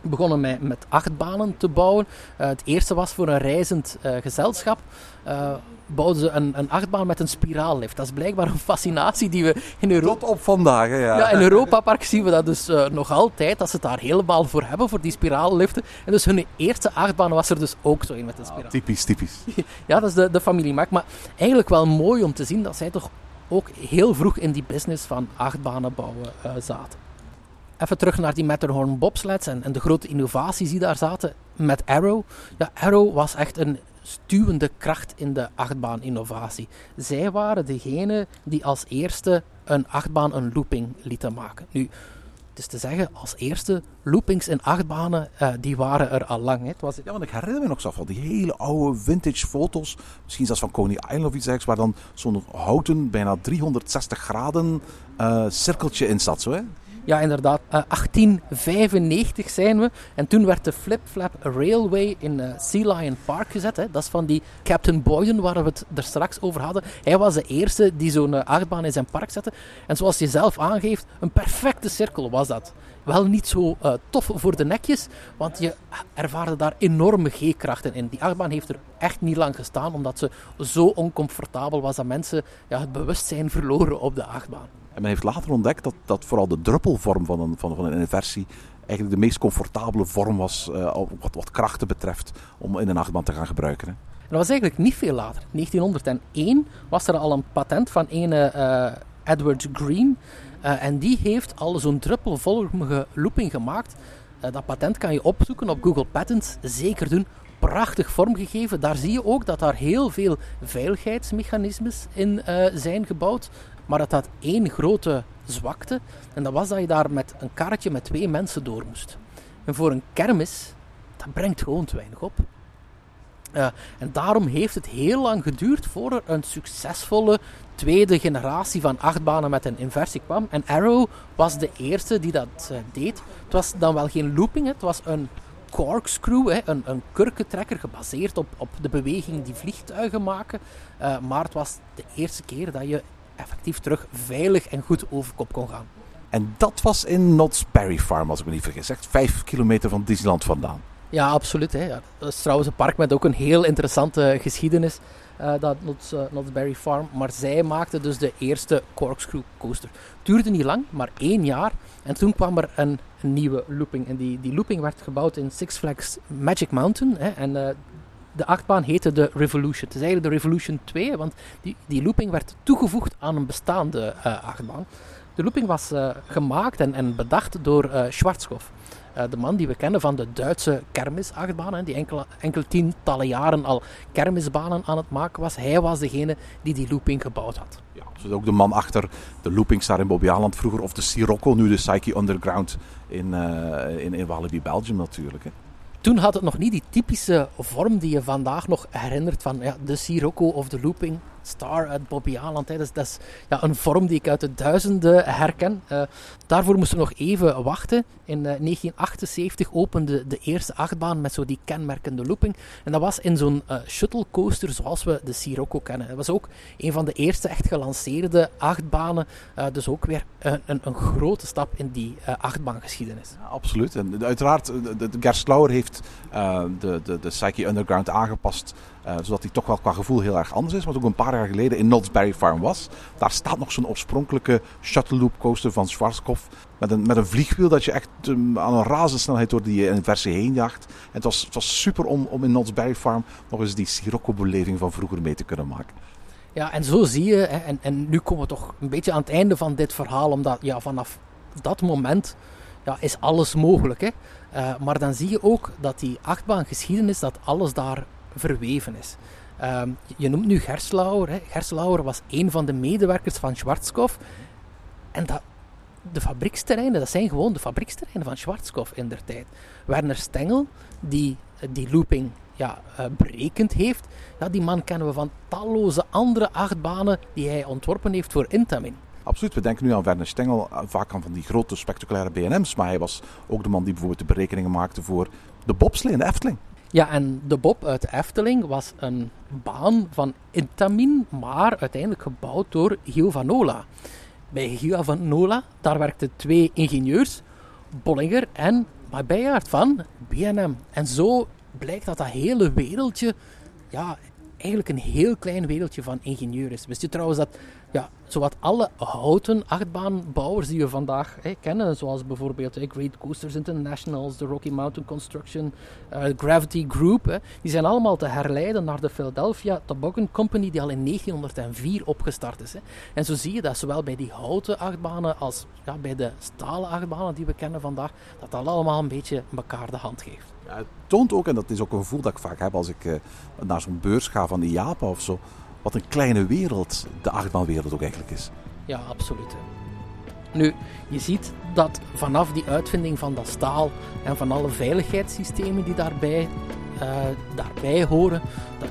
begonnen met, met achtbanen te bouwen. het eerste was voor een reizend gezelschap bouwden ze een, een achtbaan met een spiraallift. Dat is blijkbaar een fascinatie die we in Europa... Tot op vandaag, ja. ja in Europa Park zien we dat dus uh, nog altijd, dat ze het daar helemaal voor hebben, voor die spiraalliften. En dus hun eerste achtbaan was er dus ook zo in met een spiraal. Ah, typisch, typisch. ja, dat is de, de familie Mac. Maar eigenlijk wel mooi om te zien dat zij toch ook heel vroeg in die business van achtbanen bouwen uh, zaten. even terug naar die Matterhorn bobsleds en, en de grote innovaties die daar zaten met Arrow. Ja, Arrow was echt een stuwende kracht in de achtbaan-innovatie. Zij waren degene die als eerste een achtbaan een looping lieten maken. Nu, het is te zeggen, als eerste loopings in achtbanen, eh, die waren er al lang. Het was, Ja, want ik herinner me nog zo van die hele oude vintage foto's. Misschien zelfs van Coney Island of iets dergelijks. Waar dan zo'n houten, bijna 360 graden eh, cirkeltje in zat. Zo, hè? Ja, inderdaad. Eh, 1895 zijn we. En toen werd de Flip Flap Railway in eh, Sea Lion Park gezet. Hè. Dat is van die Captain Boyden waar we het er straks over hadden. Hij was de eerste die zo'n eh, achtbaan in zijn park zette. En zoals je zelf aangeeft, een perfecte cirkel was dat. Wel niet zo eh, tof voor de nekjes, want je ervaarde daar enorme G-krachten in. Die achtbaan heeft er echt niet lang gestaan, omdat ze zo oncomfortabel was dat mensen ja, het bewustzijn verloren op de achtbaan. En men heeft later ontdekt dat, dat vooral de druppelvorm van een, van, van een inversie eigenlijk de meest comfortabele vorm was eh, wat, wat krachten betreft om in een achtbaan te gaan gebruiken. Dat was eigenlijk niet veel later. 1901 was er al een patent van ene eh, Edward Green. Eh, en die heeft al zo'n druppelvormige looping gemaakt. Dat patent kan je opzoeken op Google Patents. Zeker doen. Prachtig vormgegeven. Daar zie je ook dat daar heel veel veiligheidsmechanismes in zijn gebouwd. Maar dat had één grote zwakte. En dat was dat je daar met een karretje met twee mensen door moest. En voor een kermis, dat brengt gewoon te weinig op. Uh, en daarom heeft het heel lang geduurd voor er een succesvolle tweede generatie van achtbanen met een inversie kwam. En Arrow was de eerste die dat uh, deed. Het was dan wel geen looping, het was een corkscrew, hè, een, een kurkentrekker gebaseerd op, op de beweging die vliegtuigen maken. Uh, maar het was de eerste keer dat je effectief terug veilig en goed over kop kon gaan. En dat was in Knott's Berry Farm, als ik me niet vergis. Echt vijf kilometer van Disneyland vandaan. Ja, absoluut. Hè. Dat is trouwens een park met ook een heel interessante geschiedenis. Uh, dat Knott's, uh, Knott's Berry Farm. Maar zij maakten dus de eerste corkscrew coaster. Duurde niet lang, maar één jaar. En toen kwam er een, een nieuwe looping. En die, die looping werd gebouwd in Six Flags Magic Mountain. Hè. En uh, de achtbaan heette de Revolution. Het is eigenlijk de Revolution 2, want die, die looping werd toegevoegd aan een bestaande achtbaan. De looping was gemaakt en, en bedacht door Schwarzkopf. Uh, de man die we kennen van de Duitse kermisachtbaan, die enkele, tientallen jaren al kermisbanen aan het maken was. Hij was degene die die looping gebouwd had. Ja, dus ook de man achter de loopings daar in Bobbejaanland vroeger, of de Sirocco, nu de Psyche Underground in, uh, in, Belgium natuurlijk. Toen had het nog niet die typische vorm die je vandaag nog herinnert van ja, de Sirocco of de looping. Star uit Bobbejaanland. Dat is, dat is ja, een vorm die ik uit de duizenden herken. Uh, daarvoor moesten we nog even wachten. In uh, 1978 opende de eerste achtbaan met zo die kenmerkende looping. En dat was in zo'n uh, shuttlecoaster zoals we de Sirocco kennen. Dat was ook een van de eerste echt gelanceerde achtbanen. Dus ook weer een, een, een, grote stap in die achtbaangeschiedenis. Ja, absoluut. En uiteraard, de, de heeft de, de, de Psyche Underground aangepast. Uh, zodat hij toch wel qua gevoel heel erg anders is. Wat ook een paar jaar geleden in Knott's Farm was. Daar staat nog zo'n oorspronkelijke shuttle loop coaster van Schwarzkopf. Met een, met een vliegwiel dat je echt um, aan een razendsnelheid door die inversie heen jaagt. En het was, het was super om, om in Knott's Farm nog eens die Sirocco-beleving van vroeger mee te kunnen maken. Ja, en zo zie je, en, en nu komen we toch een beetje aan het einde van dit verhaal. Omdat ja, vanaf dat moment ja, is alles mogelijk. Hè. Uh, maar dan zie je ook dat die achtbaangeschiedenis, dat alles daar verweven is. Um, je noemt nu Gerslauer. Hè. Gerslauer was een van de medewerkers van Schwarzkopf. En dat, de fabrieksterreinen, dat zijn gewoon de fabrieksterreinen van Schwarzkopf in der tijd. Werner Stengel, die die looping ja, uh, berekend heeft, ja, die man kennen we van talloze andere achtbanen die hij ontworpen heeft voor Intamin. Absoluut, we denken nu aan Werner Stengel, vaak aan van die grote spectaculaire BNM's, maar hij was ook de man die bijvoorbeeld de berekeningen maakte voor de bobslee in de Efteling. Ja, en de Bob uit de Efteling was een baan van Intamin, maar uiteindelijk gebouwd door Gio van Nola. Bij Gio van Nola, daar werkten twee ingenieurs, Bollinger en Bijaard van BNM. En zo blijkt dat dat hele wereldje, ja, eigenlijk een heel klein wereldje van ingenieurs is. Wist je trouwens dat ja, zowat alle houten achtbaanbouwers die we vandaag kennen, zoals bijvoorbeeld Great Coasters Internationals, de Rocky Mountain Construction, uh, Gravity Group, die zijn allemaal te herleiden naar de Philadelphia Toboggan Company die al in 1904 opgestart is. En zo zie je dat zowel bij die houten achtbanen als ja, bij de stalen achtbanen die we kennen vandaag, dat dat allemaal een beetje elkaar de hand geeft. Het toont ook, en dat is ook een gevoel dat ik vaak heb als ik uh, naar zo'n beurs ga van de IAPA of zo, wat een kleine wereld de achtbaanwereld ook eigenlijk is. Ja, absoluut. Nu, je ziet dat vanaf die uitvinding van dat staal en van alle veiligheidssystemen die daarbij, uh, daarbij horen, dat,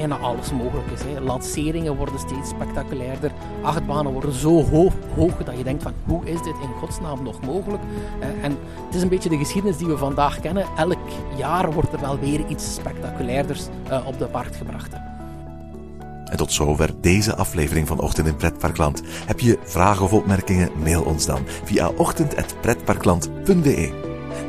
bijna alles mogelijk is. Hè. Lanceringen worden steeds spectaculairder, achtbanen worden zo hoog, hoog dat je denkt van hoe is dit in godsnaam nog mogelijk? Uh, en het is een beetje de geschiedenis die we vandaag kennen. Elk jaar wordt er wel weer iets spectaculairders uh, op de markt gebracht. En tot zover deze aflevering van Ochtend in Pretparkland. Heb je vragen of opmerkingen? Mail ons dan via ochtend.pretparkland.be.